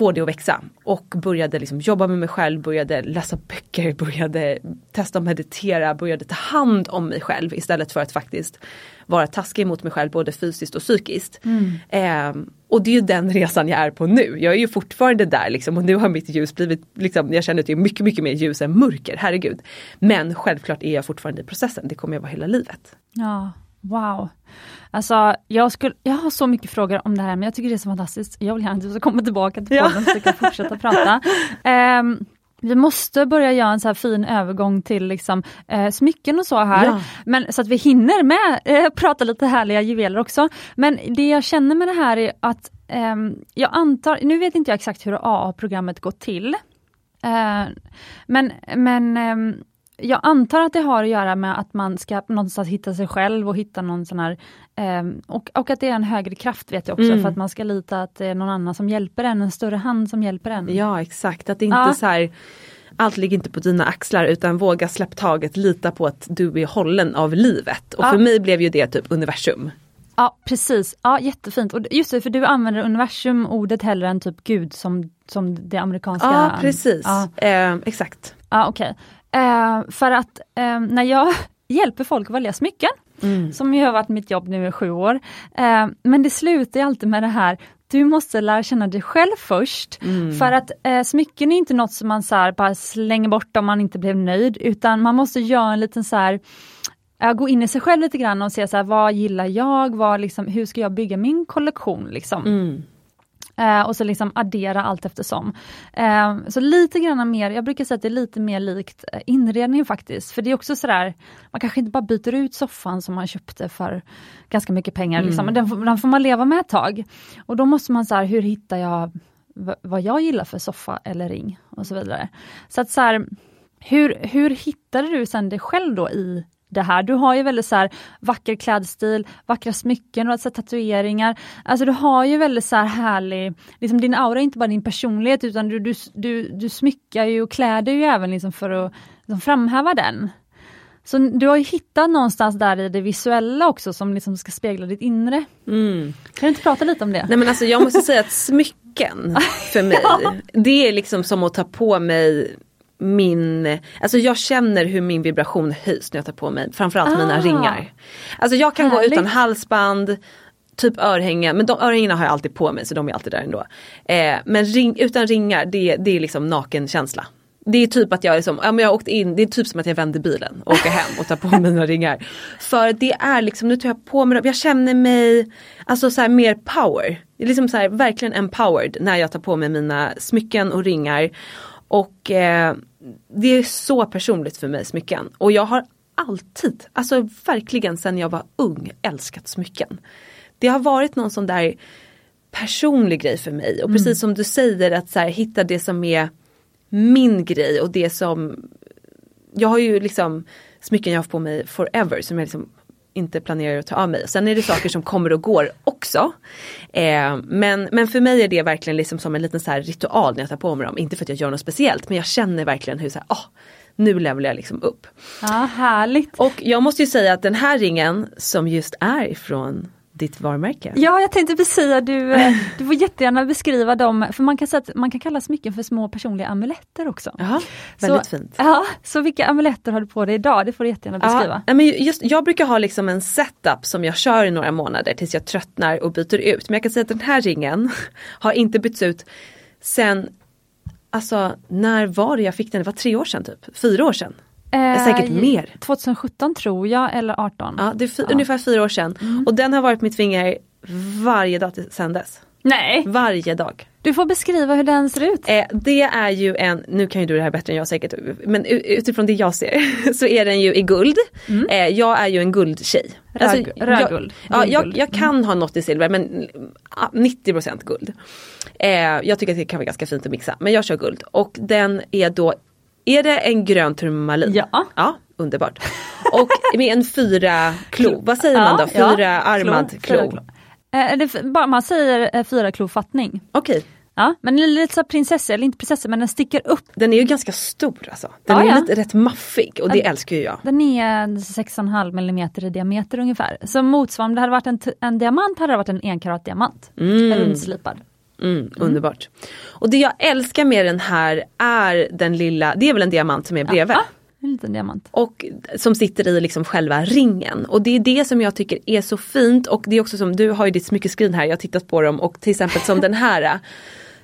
få det att växa. Och började liksom jobba med mig själv, började läsa böcker, [laughs] började testa att meditera, började ta hand om mig själv istället för att faktiskt vara taskig mot mig själv både fysiskt och psykiskt. Mm. Eh, och det är ju den [laughs] resan jag är på nu. Jag är ju fortfarande där liksom och nu har mitt ljus blivit, liksom, jag känner att det är mycket, mycket mer ljus än mörker, herregud. Men självklart är jag fortfarande i processen, det kommer jag vara hela livet. Ja, wow. Alltså jag, skulle, jag har så mycket frågor om det här men jag tycker det är så fantastiskt. Jag vill gärna att du ska komma tillbaka till podden ja. så vi kan fortsätta prata. Um, [laughs] vi måste börja göra en så här fin övergång till liksom, eh, smycken och så här. Ja. Men, så att vi hinner med eh, prata lite härliga juveler också. Men det jag känner med det här är att eh, jag antar, nu vet inte jag exakt hur AA-programmet går till. Eh, men men ehm, jag antar att det har att göra med att man ska någonstans hitta sig själv och hitta någon sån här eh, och, och att det är en högre kraft vet jag också mm. för att man ska lita att det är någon annan som hjälper en, en större hand som hjälper en. Ja exakt, att det inte ja. så här allt ligger inte på dina axlar utan våga släpp taget, lita på att du är hållen av livet. Och ja. för mig blev ju det typ universum. Ja precis, ja jättefint. Och just det, för du använder universum ordet hellre än typ gud som, som det amerikanska. Ja precis, ja. Eh, exakt. Ja okej. Okay. Eh, för att eh, när jag [laughs] hjälper folk att välja smycken, mm. som ju har varit mitt jobb nu i sju år, eh, men det slutar alltid med det här du måste lära känna dig själv först. Mm. För att eh, smycken är inte något som man så bara slänger bort om man inte blev nöjd, utan man måste göra en liten så här gå in i sig själv lite grann och se så här, vad gillar jag, vad liksom, hur ska jag bygga min kollektion liksom. Mm. Eh, och så liksom addera allt eftersom. Eh, så lite grann mer, jag brukar säga att det är lite mer likt eh, inredning faktiskt. För det är också sådär, man kanske inte bara byter ut soffan som man köpte för ganska mycket pengar, mm. liksom, men den, den, får man leva med ett tag. Och då måste man så här, hur hittar jag vad jag gillar för soffa eller ring och så vidare. Så att så här, hur, hur hittade du sen dig själv då i det här. Du har ju väldigt så här vacker klädstil, vackra smycken, och alltså tatueringar. Alltså du har ju väldigt så här härlig, liksom din aura är inte bara din personlighet utan du, du, du, du smyckar ju och klär dig ju även liksom för att liksom framhäva den. Så du har ju hittat någonstans där i det visuella också som liksom ska spegla ditt inre. Mm. Kan du inte prata lite om det? Nej men alltså jag måste säga att smycken [laughs] för mig, ja. det är liksom som att ta på mig min, alltså jag känner hur min vibration höjs när jag tar på mig framförallt ah, mina ringar. Alltså jag kan härligt. gå utan halsband, typ örhängen, men de örhängena har jag alltid på mig så de är alltid där ändå. Eh, men ring, utan ringar det, det är liksom nakenkänsla. Det är typ att jag, liksom, ja, men jag åkt in, det är typ som att jag vänder bilen och åker hem och tar på [laughs] mina ringar. För det är liksom, nu tar jag på mig dem, jag känner mig alltså så mer power. Det är liksom så här, verkligen empowered när jag tar på mig mina smycken och ringar. Och eh, det är så personligt för mig smycken. Och jag har alltid, alltså verkligen sedan jag var ung, älskat smycken. Det har varit någon sån där personlig grej för mig. Och mm. precis som du säger att så här, hitta det som är min grej och det som Jag har ju liksom smycken jag har på mig forever som jag liksom inte planerar att ta av mig. Sen är det saker som kommer och går också. Eh, men, men för mig är det verkligen liksom som en liten så ritual när jag tar på mig dem. Inte för att jag gör något speciellt men jag känner verkligen hur så här, oh, nu levlar jag liksom upp. Ja, härligt. Och jag måste ju säga att den här ringen som just är ifrån ditt varumärke. Ja, jag tänkte precis säga du, eh, [laughs] du får jättegärna beskriva dem, för man kan säga att man kan kalla smycken för små personliga amuletter också. Jaha, väldigt så, fint. Ja, så vilka amuletter har du på dig idag? Det får du jättegärna beskriva. Ja, men just, jag brukar ha liksom en setup som jag kör i några månader tills jag tröttnar och byter ut. Men jag kan säga att den här ringen [laughs] har inte bytts ut sen, alltså när var det jag fick den? Det var tre år sedan typ, fyra år sedan. Eh, säkert mer. 2017 tror jag, eller 18. Ja, det är ja. ungefär fyra år sedan. Mm. Och den har varit mitt finger varje dag sedan dess. Nej! Varje dag. Du får beskriva hur den ser ut. Eh, det är ju en, nu kan ju du det här bättre än jag säkert, men utifrån det jag ser [laughs] så är den ju i guld. Mm. Eh, jag är ju en guldtjej. Röd, alltså, rödguld. Ja, jag, jag, kan mm. ha något i silver men 90% guld. Eh, jag tycker att det kan vara ganska fint att mixa men jag kör guld och den är då är det en grön turmalin? Ja. Ja, underbart. Och med en fyra klo, vad säger man då? Fyra ja, armad klo. klo. Eh, det, bara, man säger eh, fyra klofattning. Okej. Okay. Ja, men lite så prinsessa, eller inte prinsessa men den sticker upp. Den är ju ganska stor alltså. Den ja, är ja. lite rätt maffig och det den, älskar ju jag. Den är 6,5 mm i diameter ungefär. Så motsvarande, om det hade varit en, en diamant hade det varit en enkarat diamant. Mm. Rundslipad. Mm, underbart. Och det jag älskar med den här är den lilla, det är väl en diamant som är bredvid. Ja, en liten diamant. Och som sitter i liksom själva ringen. Och det är det som jag tycker är så fint och det är också som, du har ju ditt smyckeskrin här, jag har tittat på dem och till exempel som den här.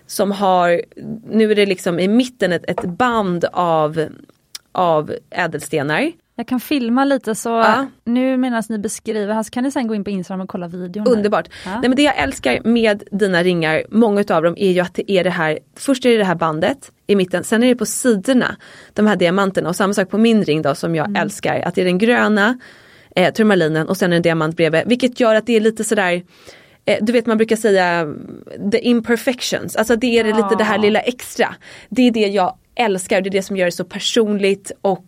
Som har, nu är det liksom i mitten ett, ett band av, av ädelstenar. Jag kan filma lite så Ja. nu medan ni beskriver här så kan ni sen gå in på Instagram och kolla videon. Underbart. Ja. Nej, men det jag älskar med dina ringar, många utav dem är ju att det är det här, först är det det här bandet i mitten, sen är det på sidorna de här diamanterna och samma sak på min ring då som jag Mm. älskar, att det är den gröna eh, turmalinen och sen en diamant bredvid, vilket gör att det är lite sådär eh, du vet man brukar säga the imperfections, alltså det är det lite det här lilla extra. Det är det jag älskar, det är det som gör det så personligt och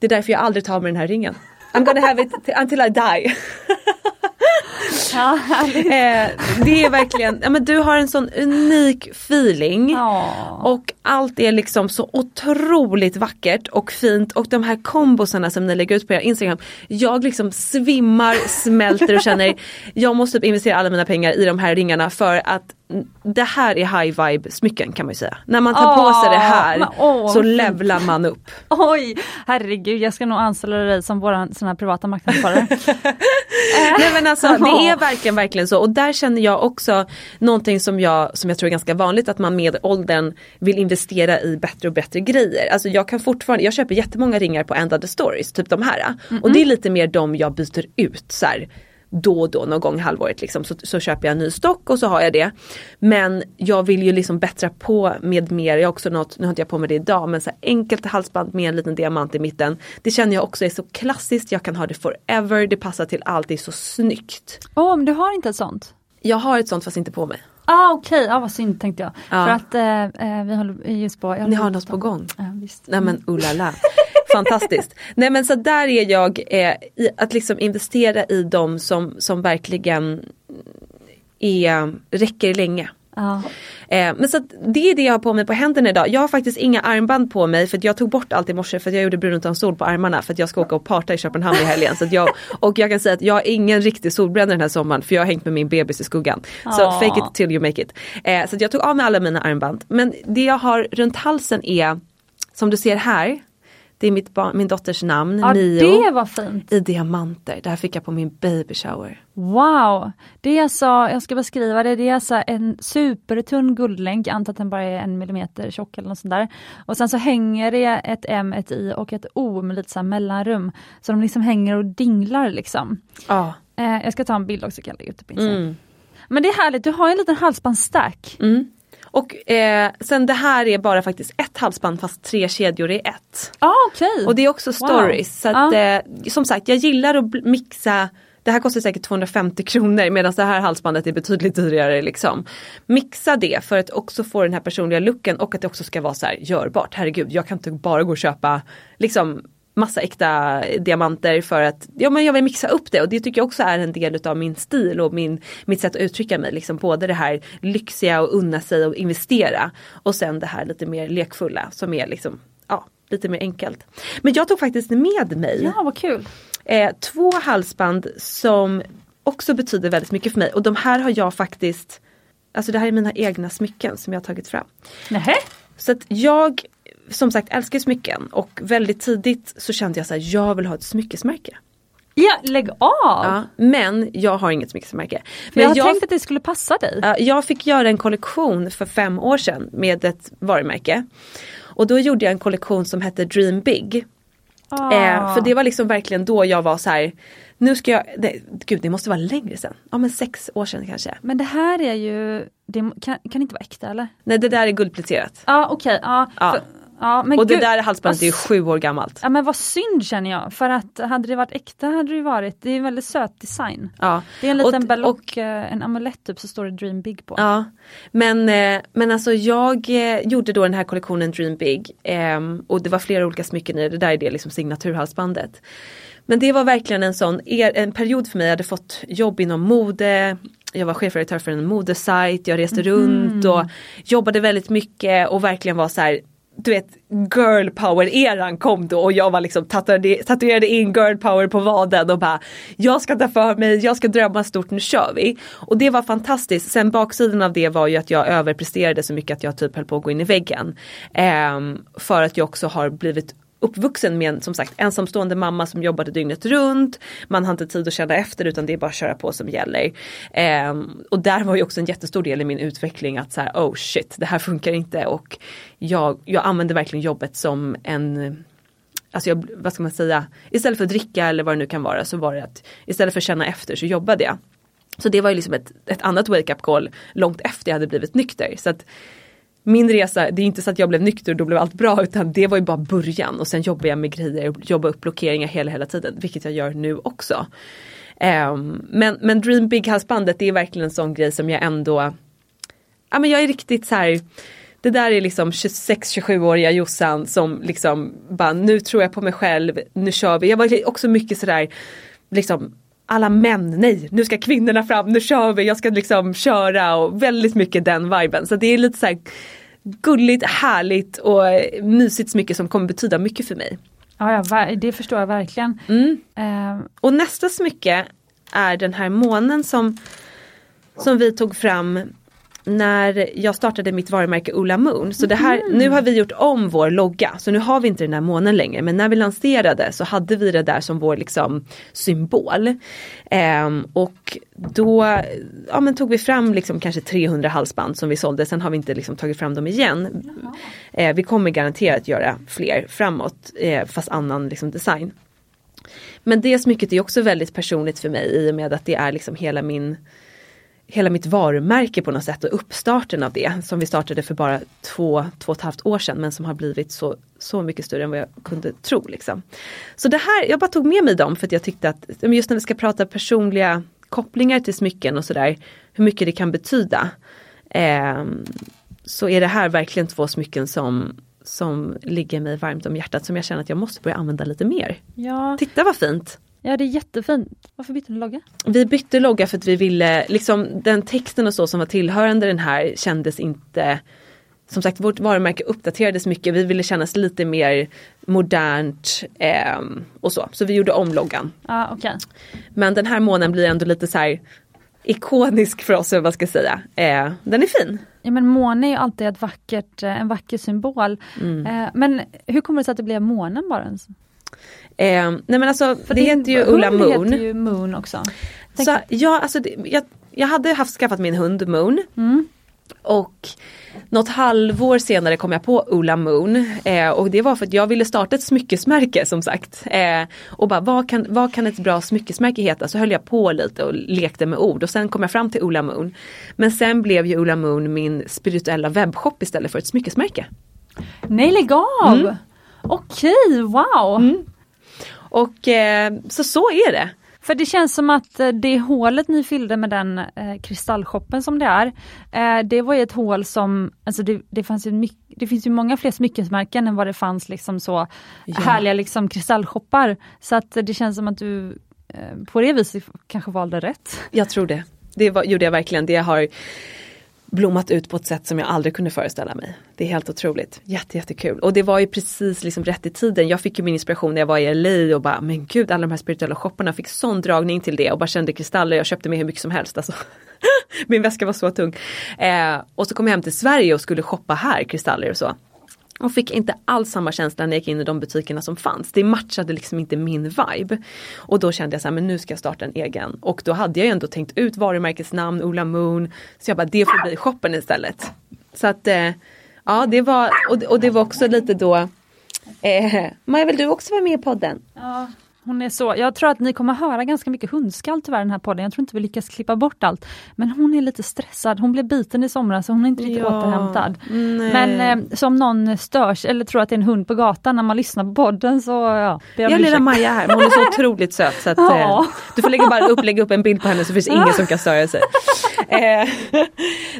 det är därför jag aldrig tar mig den här ringen. I'm gonna have it until I die. [laughs] Eh, det är verkligen, ja men du har en sån unik feeling. Ja. Och allt är liksom så otroligt vackert och fint och de här kombosarna som ni lägger ut på er Instagram. Jag liksom svimmar, smälter och känner [laughs] jag måste typ investera alla mina pengar i de här ringarna för att det här är high vibe smycken kan man ju säga. När man tar på sig det här åh, så levlar man upp. [laughs] Oj, herregud jag ska nog anställa dig som våran sån här privata marknadsförare. [laughs] Nej men alltså det är [laughs] verkligen verkligen så och där känner jag också någonting som jag, som jag tror är ganska vanligt att man med åldern vill investera i bättre och bättre grejer. Alltså jag kan fortfarande, jag köper jättemånga ringar på End of the Stories, typ de här. Och det är lite mer de jag byter ut så här, då och då någon gång i halvåret liksom så, så köper jag en ny stock och så har jag det. Men jag vill ju liksom bättra på med mer, jag har också något, nu har inte jag på mig det idag, men så enkelt halsband med en liten diamant i mitten. Det känner jag också är så klassiskt, jag kan ha det forever, det passar till allt, det är så snyggt. Åh, men du har inte ett sånt? Jag har ett sånt fast inte på mig. Ah, Okej, ah, vad synd tänkte jag. Ja. För att eh, eh, vi håller just på... Ni har något på gång. Ja, visst. Nej men oh la la. Fantastiskt. Nej men så där är jag, eh, att liksom investera i dem som, som verkligen är, räcker länge. Ja. Eh, men så det är det jag har på mig på händerna idag. Jag har faktiskt inga armband på mig för att jag tog bort allt i morse för att jag gjorde brun utan sol på armarna för att jag ska åka och parta i Köpenhamn i helgen. Så jag, [laughs] och jag kan säga att jag har ingen riktig solbränna den här sommaren för jag har hängt med min bebis i skuggan. Så Åh. fake it till you make it. Eh, så jag tog av mig alla mina armband. Men det jag har runt halsen är, som du ser här, det är mitt barn, min dotters namn, ja, Mio. det var fint. I diamanter, det här fick jag på min baby shower. Wow! Det är alltså, jag ska beskriva det, det är alltså en supertunn guldlänk, jag antar att den bara är en millimeter tjock eller något sånt där. Och sen så hänger det ett M, ett I och ett O med lite så mellanrum. Så de liksom hänger och dinglar liksom. Ja. Eh, jag ska ta en bild också, jag lägga ut på Instagram. Mm. Men det är härligt, du har en liten halsbandsstack. Mm. Och eh, sen det här är bara faktiskt ett halsband fast tre kedjor är ett. Ah, okej. Och det är också stories. Så att, eh, som sagt jag gillar att mixa det här kostar säkert 250 kronor medan det här halsbandet är betydligt dyrare. Liksom. Mixa det för att också få den här personliga looken och att det också ska vara så här görbart. Herregud, jag kan inte bara gå och köpa liksom massa äkta diamanter för att ja, men jag vill mixa upp det och det tycker jag också är en del utav min stil och min, mitt sätt att uttrycka mig. Liksom både det här lyxiga och unna sig och investera och sen det här lite mer lekfulla som är liksom ja, lite mer enkelt. Men jag tog faktiskt med mig Ja, vad kul. eh, två halsband som också betyder väldigt mycket för mig och de här har jag faktiskt Alltså det här är mina egna smycken som jag har tagit fram. Nähä? Så att jag som sagt älskar smycken och väldigt tidigt så kände jag så här, jag vill ha ett smyckesmärke. Ja, lägg av! Ja, men jag har inget smyckesmärke. För jag Men har tänkt att det skulle passa dig. Ja, jag fick göra en kollektion för fem år sedan med ett varumärke. Och då gjorde jag en kollektion som hette Dream Big. Ah. Eh, för det var liksom verkligen då jag var så här. Nu ska jag, det, gud det måste vara längre sedan. Ja men sex år sedan kanske. Men det här är ju, det kan, kan inte vara äkta eller? Nej det där är guldpläterat. Ja okej, ja. Ja. för- ja, och det gud, där halsbandet är sju år gammalt. Ja men vad synd känner jag, för att hade det varit äkta hade det ju varit, det är en väldigt söt design. Ja. Det är en Och- liten och- ballock, eh, en amulett typ så står det Dream Big på. Ja, men, eh, men alltså jag eh, gjorde då den här kollektionen Dream Big ehm, och det var flera olika smycken i det, det där är det liksom signaturhalsbandet. Men det var verkligen en sån en period för mig, jag hade fått jobb inom mode, jag var chefredaktör för en modesajt, jag reste runt och jobbade väldigt mycket och verkligen var så här du vet girl power eran kom då och jag var liksom tatuerade, tatuerade in girl power på vaden och bara jag ska ta för mig, jag ska drömma stort, nu kör vi. Och det var fantastiskt. Sen baksidan av det var ju att jag överpresterade så mycket att jag typ höll på att gå in i väggen. Eh, för att jag också har blivit uppvuxen med en som sagt ensamstående mamma som jobbade dygnet runt. Man har inte tid att känna efter utan det är bara att köra på som gäller. Eh, och där var ju också en jättestor del i min utveckling att så här, oh shit det här funkar inte och jag, jag använde verkligen jobbet som en Alltså jag, vad ska man säga, istället för att dricka eller vad det nu kan vara så var det att istället för att känna efter så jobbade jag. Så det var ju liksom ett, ett annat wake-up call långt efter jag hade blivit nykter. Så att min resa, det är inte så att jag blev nykter och då blev allt bra utan det var ju bara början och sen jobbade jag med grejer och jobbade upp blockeringar hela hela tiden vilket jag gör nu också. Um, men, men Dream Big halsbandet det är verkligen en sån grej som jag ändå, ja men jag är riktigt så här, det där är liksom 26-27-åriga Jossan som liksom bara nu tror jag på mig själv, nu kör vi. Jag var också mycket sådär liksom alla män, nej nu ska kvinnorna fram, nu kör vi, jag ska liksom köra och väldigt mycket den viben. Så det är lite så här gulligt, härligt och mysigt smycke som kommer betyda mycket för mig. Ja, ja det förstår jag verkligen. Mm. Uh. Och nästa smycke är den här månen som, som vi tog fram när jag startade mitt varumärke Ola Moon. Så det här, mm. nu har vi gjort om vår logga så nu har vi inte den här månen längre men när vi lanserade så hade vi det där som vår liksom symbol. Ehm, och då ja, men tog vi fram liksom kanske 300 halsband som vi sålde, sen har vi inte liksom tagit fram dem igen. Ehm, vi kommer garanterat göra fler framåt eh, fast annan liksom design. Men det smycket är också väldigt personligt för mig i och med att det är liksom hela min hela mitt varumärke på något sätt och uppstarten av det som vi startade för bara två, två och ett halvt år sedan men som har blivit så, så mycket större än vad jag kunde tro. Liksom. Så det här, jag bara tog med mig dem för att jag tyckte att just när vi ska prata personliga kopplingar till smycken och sådär, hur mycket det kan betyda. Eh, så är det här verkligen två smycken som som ligger mig varmt om hjärtat som jag känner att jag måste börja använda lite mer. Ja. Titta vad fint! Ja det är jättefint. Varför bytte ni logga? Vi bytte logga för att vi ville, liksom den texten och så som var tillhörande den här kändes inte som sagt vårt varumärke uppdaterades mycket, vi ville kännas lite mer modernt eh, och så. Så vi gjorde om loggan. Ah, okay. Men den här månen blir ändå lite så här ikonisk för oss, vad man ska säga. Eh, den är fin. Ja men måne är ju alltid ett vackert, eh, en vacker symbol. Mm. Eh, men hur kommer det sig att det blev månen bara? Ens? Eh, nej men alltså För det heter ju Ulla Moon. heter ju Moon också. Så, ja, alltså, det, jag, jag hade haft skaffat min hund Moon. Mm. Och något halvår senare kom jag på Ulla Moon eh, och det var för att jag ville starta ett smyckesmärke som sagt. Eh, och bara vad kan, vad kan ett bra smyckesmärke heta? Så höll jag på lite och lekte med ord och sen kom jag fram till Ulla Moon. Men sen blev ju Ulla Moon min spirituella webbshop istället för ett smyckesmärke. Nej lägg av! Mm. Okej, wow! Mm. Och eh, så så är det. För det känns som att eh, det hålet ni fyllde med den eh, kristallshoppen som det är, eh, det var ju ett hål som, alltså det, det fanns ju mycket, det finns ju många fler smyckesmärken än vad det fanns liksom så ja. härliga liksom kristallshoppar. Så att det känns som att du eh, på det viset kanske valde rätt. Jag tror det. Det var, gjorde jag verkligen. Det har blommat ut på ett sätt som jag aldrig kunde föreställa mig. Det är helt otroligt. Jätte, jättekul. Och det var ju precis liksom rätt i tiden. Jag fick ju min inspiration när jag var i LA och bara men gud alla de här spirituella shopparna fick sån dragning till det och bara kände kristaller. Jag köpte med hur mycket som helst. Alltså. [laughs] min väska var så tung. Eh, och så kom jag hem till Sverige och skulle shoppa här kristaller och så. Och fick inte alls samma känsla när jag gick in i de butikerna som fanns. Det matchade liksom inte min vibe. Och då kände jag så här, men nu ska jag starta en egen. Och då hade jag ju ändå tänkt ut varumärkesnamn, Ola Moon. Så jag bara, det får bli shoppen istället. Så att eh, ja det var, och, och det var också lite då eh, Maja vill du också vara med i podden? Ja. Hon är så, jag tror att ni kommer höra ganska mycket hundskall tyvärr den här podden. Jag tror inte vi lyckas klippa bort allt. Men hon är lite stressad. Hon blev biten i somras så hon är inte riktigt ja, återhämtad. Nej. Men eh, som någon störs eller tror att det är en hund på gatan när man lyssnar på podden så ja. Jag har lilla Maja här, hon är så [laughs] otroligt söt så att, ja. eh, du får lägga, bara upp, lägga upp en bild på henne så finns ingen som kan störa sig. [laughs] eh,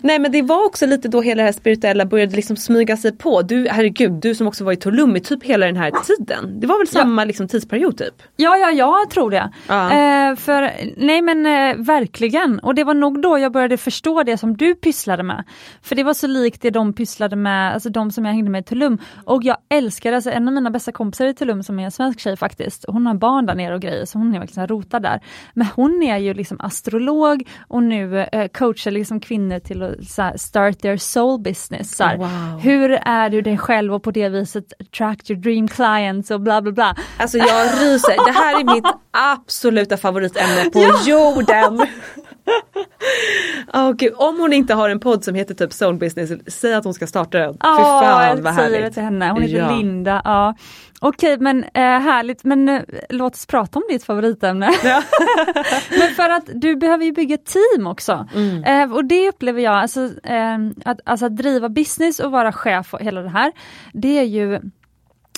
nej men det var också lite då hela det här spirituella började liksom smyga sig på. Du, herregud, du som också var i Tulum i typ hela den här tiden. Det var väl samma ja. liksom, tidsperiod typ? Ja, ja, jag tror det. Ja. Eh, för, nej men eh, verkligen, och det var nog då jag började förstå det som du pysslade med. För det var så likt det de pysslade med, alltså de som jag hängde med i Tulum. Och jag älskar, alltså en av mina bästa kompisar i Tulum som är en svensk tjej faktiskt, hon har barn där nere och grejer så hon är verkligen rotad där. Men hon är ju liksom astrolog och nu eh, coachar liksom kvinnor till att här, start their soul business. Så här, wow. Hur är du dig själv och på det viset attract your dream clients och bla bla bla. Alltså jag ryser, det här är mitt [laughs] absoluta favoritämne på ja. jorden. [laughs] [laughs] Oh, Gud. Om hon inte har en podd som heter typ Soul Business, säg att hon ska starta den. Ja, Fy fan vad härligt. det till henne. Hon heter ja. Linda. Ja. Okej men eh, härligt men eh, låt oss prata om ditt favoritämne. [laughs] Ja. [laughs] men för att du behöver ju bygga team också. Mm. Eh, och det upplever jag, alltså, eh, att, alltså att driva business och vara chef och hela det här. Det är ju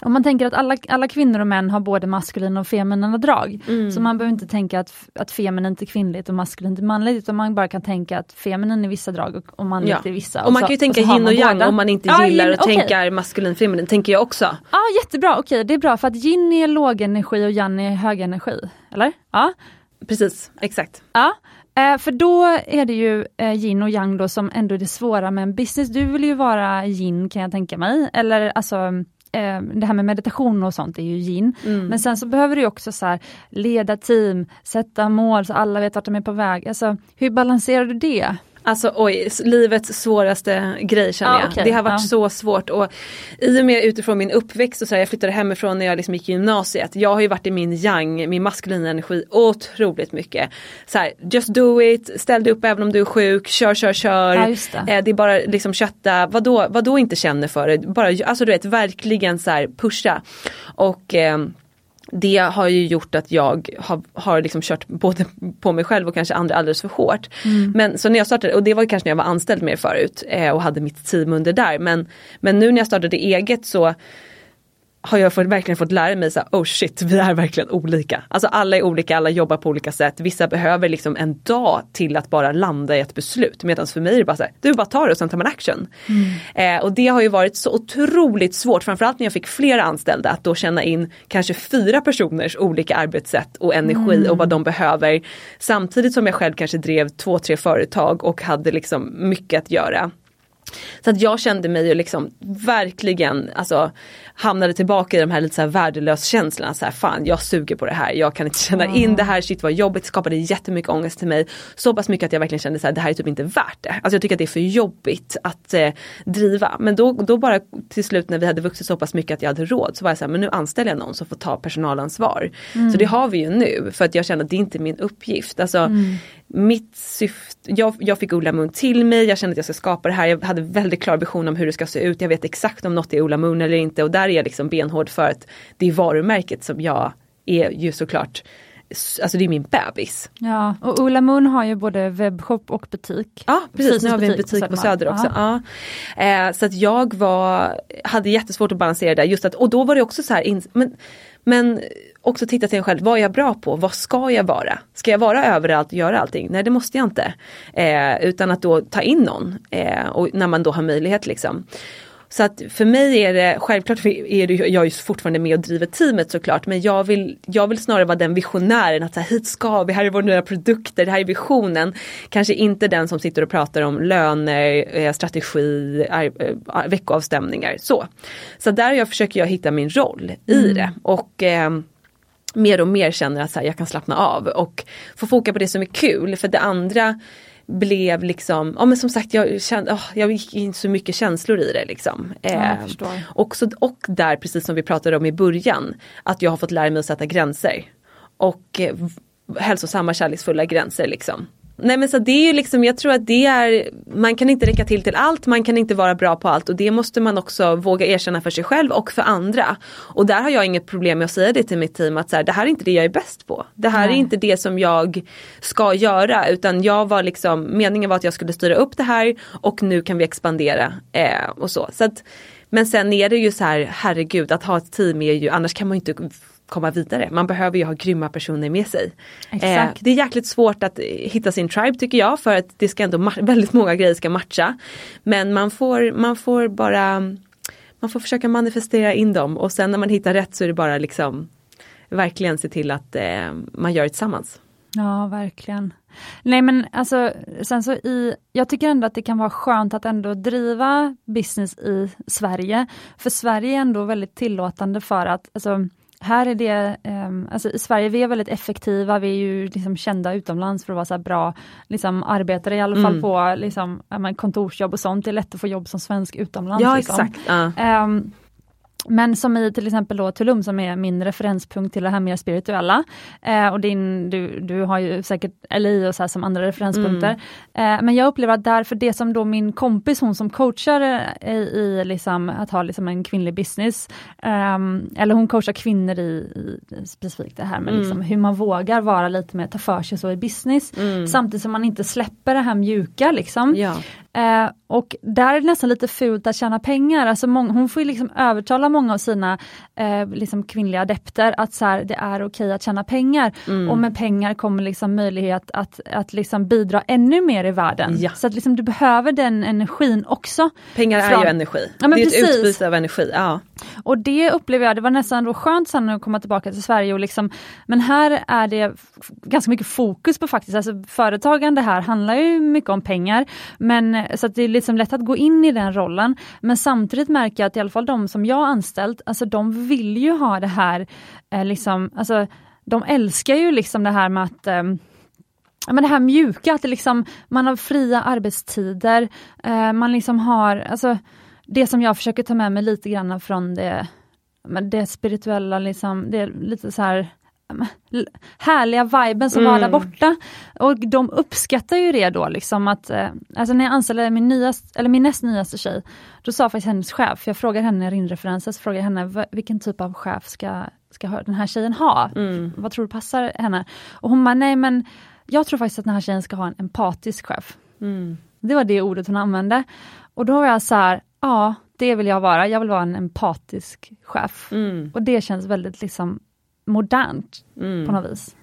om man tänker att alla, alla kvinnor och män har både maskulina och feminina drag. Mm. Så man behöver inte tänka att, att feminint är kvinnligt och maskulint är manligt utan man bara kan tänka att feminin är vissa drag och, och manligt ja. är vissa. Och, man så, kan ju tänka yin och yang om man inte ja, gillar yin, att okay. tänka maskulin feminin, tänker jag också. Ja jättebra, okej okay, det är bra för att yin är låg energi och yang är hög energi. Eller? Ja. Precis, exakt. Ja. Eh, för då är det ju eh, yin och yang då som ändå är det svåra med en business. Du vill ju vara yin kan jag tänka mig, eller alltså eh, det här med meditation och sånt är ju yin. Mm. Men sen så behöver du också så här, leda team, sätta mål så alla vet vart de är på väg. Alltså, hur balanserar du det? Alltså oj, livets svåraste grej känner jag. okay. Det har varit ja. så svårt och i och med utifrån min uppväxt och så här, jag flyttade hemifrån när jag liksom gick i gymnasiet. Jag har ju varit i min yang, min maskulina energi otroligt mycket. Så här, just do it, ställ dig upp även om du är sjuk, kör kör kör. Ja, det. Eh, det. är bara liksom kötta, vadå, vadå inte känner för det. Bara, alltså du vet verkligen så här pusha. Och eh, det har ju gjort att jag har, har liksom kört både på mig själv och kanske andra alldeles för hårt. Mm. Men så när jag startade, och det var kanske när jag var anställd mer förut eh, och hade mitt team under där. Men, men nu när jag startade eget så har jag fått, verkligen fått lära mig så här, oh shit, vi är verkligen olika. Alltså alla är olika, alla jobbar på olika sätt. Vissa behöver liksom en dag till att bara landa i ett beslut. Medan för mig är det bara så här, du bara tar det och sen tar man action. Mm. Eh, och det har ju varit så otroligt svårt, framförallt när jag fick flera anställda, att då känna in kanske fyra personers olika arbetssätt och energi mm. och vad de behöver. Samtidigt som jag själv kanske drev två, tre företag och hade liksom mycket att göra. Så att jag kände mig ju liksom verkligen, alltså hamnade tillbaka i de här lite så här värdelös känslorna. Så här, fan jag suger på det här, jag kan inte känna mm. in det här, shit vad jobbigt, skapade jättemycket ångest till mig. Så pass mycket att jag verkligen kände så här, det här är typ inte värt det. Alltså jag tycker att det är för jobbigt att eh, driva. Men då, då bara till slut när vi hade vuxit så pass mycket att jag hade råd så var jag så här, men nu anställer jag någon som får ta personalansvar. Mm. Så det har vi ju nu för att jag känner att det är inte min uppgift. Alltså, mm. Mitt syfte, jag, jag fick Ola Moon till mig, jag kände att jag ska skapa det här. Jag hade väldigt klar vision om hur det ska se ut. Jag vet exakt om något är Ola Moon eller inte och där är jag liksom benhård för att det är varumärket som jag är ju såklart Alltså det är min bebis. Ja, och Ola Moon har ju både webbshop och butik. Ja precis, nu har vi en butik på Söder också. Ja. Eh, så att jag var, hade jättesvårt att balansera det just att, och då var det också så här, in, men, men också titta till en själv, vad är jag bra på? Vad ska jag vara? Ska jag vara överallt och göra allting? Nej det måste jag inte. Eh, utan att då ta in någon eh, och när man då har möjlighet liksom. Så att för mig är det, självklart är det, jag är fortfarande med och driver teamet såklart men jag vill, jag vill snarare vara den visionären att så här, hit ska vi, här är våra nya produkter, det här är visionen. Kanske inte den som sitter och pratar om löner, eh, strategi, eh, veckoavstämningar. Så, så där jag försöker jag hitta min roll i mm. det. Och eh, mer och mer känner att så här, jag kan slappna av och få foka på det som är kul. För det andra blev liksom, ja men som sagt jag kände, oh, jag gick in så mycket känslor i det liksom. Eh, också, och där precis som vi pratade om i början, att jag har fått lära mig att sätta gränser. Och eh, hälsosamma kärleksfulla gränser liksom. Nej men så det är ju liksom, jag tror att det är, man kan inte räcka till till allt, man kan inte vara bra på allt och det måste man också våga erkänna för sig själv och för andra. Och där har jag inget problem med att säga det till mitt team att så här, det här är inte det jag är bäst på. Det här Nej. är inte det som jag ska göra utan jag var liksom, meningen var att jag skulle styra upp det här och nu kan vi expandera eh, och så. så att, men sen är det ju så här, herregud att ha ett team är ju, annars kan man ju inte komma vidare. Man behöver ju ha grymma personer med sig. Exakt. det är jäkligt svårt att hitta sin tribe tycker jag för att det ska ändå [laughs] väldigt många grejer ska matcha. Men man får, man får bara man får försöka manifestera in dem och sen när man hittar rätt så är det bara liksom verkligen se till att eh, man gör det tillsammans. Ja, verkligen. Nej men alltså, sen så i, jag tycker ändå att det kan vara skönt att ändå driva business i Sverige. För Sverige är ändå väldigt tillåtande för att, alltså, här är det, um, alltså i Sverige vi är väldigt effektiva, vi är ju liksom kända utomlands för att vara så bra liksom, arbetare, i alla fall mm. på liksom, kontorsjobb och sånt. Det är lätt att få jobb som svensk utomlands. Ja liksom. exakt. Uh. Um, men som i till exempel då Tulum som är min referenspunkt till det här mer spirituella. Eh, och din, du, du har ju säkert LI och så som andra referenspunkter. Mm. Eh, men jag upplever att där, för det som då min kompis, hon som coachar i, i liksom, att ha liksom en kvinnlig business, eh, eller hon coachar kvinnor i, i specifikt det här med mm. liksom hur man vågar vara lite mer, ta för sig så i business, mm. samtidigt som man inte släpper det här mjuka liksom. Ja. Eh, och där är det nästan lite fult att tjäna pengar. Alltså många, hon får liksom övertala många av sina eh, liksom kvinnliga adepter att så här, det är okej att tjäna pengar. Mm. Och med pengar kommer liksom möjlighet att, att liksom bidra ännu mer i världen. Ja. Så att liksom du behöver den energin också. Pengar från... är ju energi. Ja, det är precis. ett utbyte av energi. Ja. Och det upplever jag, det var nästan då skönt sen att komma tillbaka till Sverige och liksom, men här är det ganska mycket fokus på faktiskt, alltså företagande här handlar ju mycket om pengar, men Eh, så att det är liksom lätt att gå in i den rollen. Men samtidigt märker jag att i alla fall de som jag anställt, alltså de vill ju ha det här, eh, liksom, alltså de älskar ju liksom det här med att eh, men det här mjuka, att det liksom, man har fria arbetstider, eh, man liksom har, alltså det som jag försöker ta med mig lite grann från det, det spirituella, liksom, det är lite så här härliga viben som mm. var där mm. borta. Och de uppskattar ju det då, liksom att, eh, alltså när jag anställde min, nyast, eller min näst nyaste tjej, då sa faktiskt hennes chef, jag frågade henne rinreferenser, så frågade henne vilken typ av chef ska, ska den här tjejen ha? Mm. Vad tror du passar henne? Och hon bara, nej men jag tror faktiskt att den här tjejen ska ha en empatisk chef. Mm. Det var det ordet hon använde. Och då var jag så här, ja, det vill jag vara. Jag vill vara en empatisk chef. Mm. Och det känns väldigt liksom modernt mm. på något vis.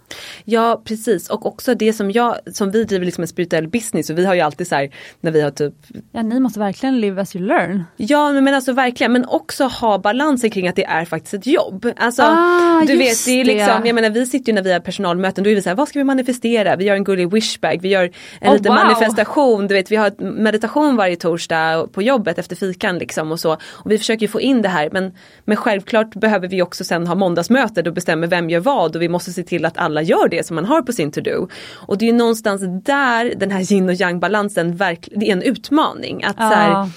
Ja precis och också det som jag, som vi driver liksom en spirituell business och vi har ju alltid så här när vi har typ Ja ni måste verkligen live as you learn. Ja men alltså verkligen men också ha balansen kring att det är faktiskt ett jobb. Alltså ah, du vet det är liksom, jag menar vi sitter ju när vi har personalmöten då är vi så här, vad ska vi manifestera? Vi gör en gullig wishbag, vi gör en oh, liten wow. manifestation, du vet vi har meditation varje torsdag på jobbet efter fikan liksom och så. Och vi försöker få in det här men, men självklart behöver vi också sen ha måndagsmöte då bestämmer vem gör vad och vi måste se till att alla alla gör det som man har på sin to-do. Och det är någonstans där den här yin och yang balansen verkligen, det är en utmaning. Att ja. så, här,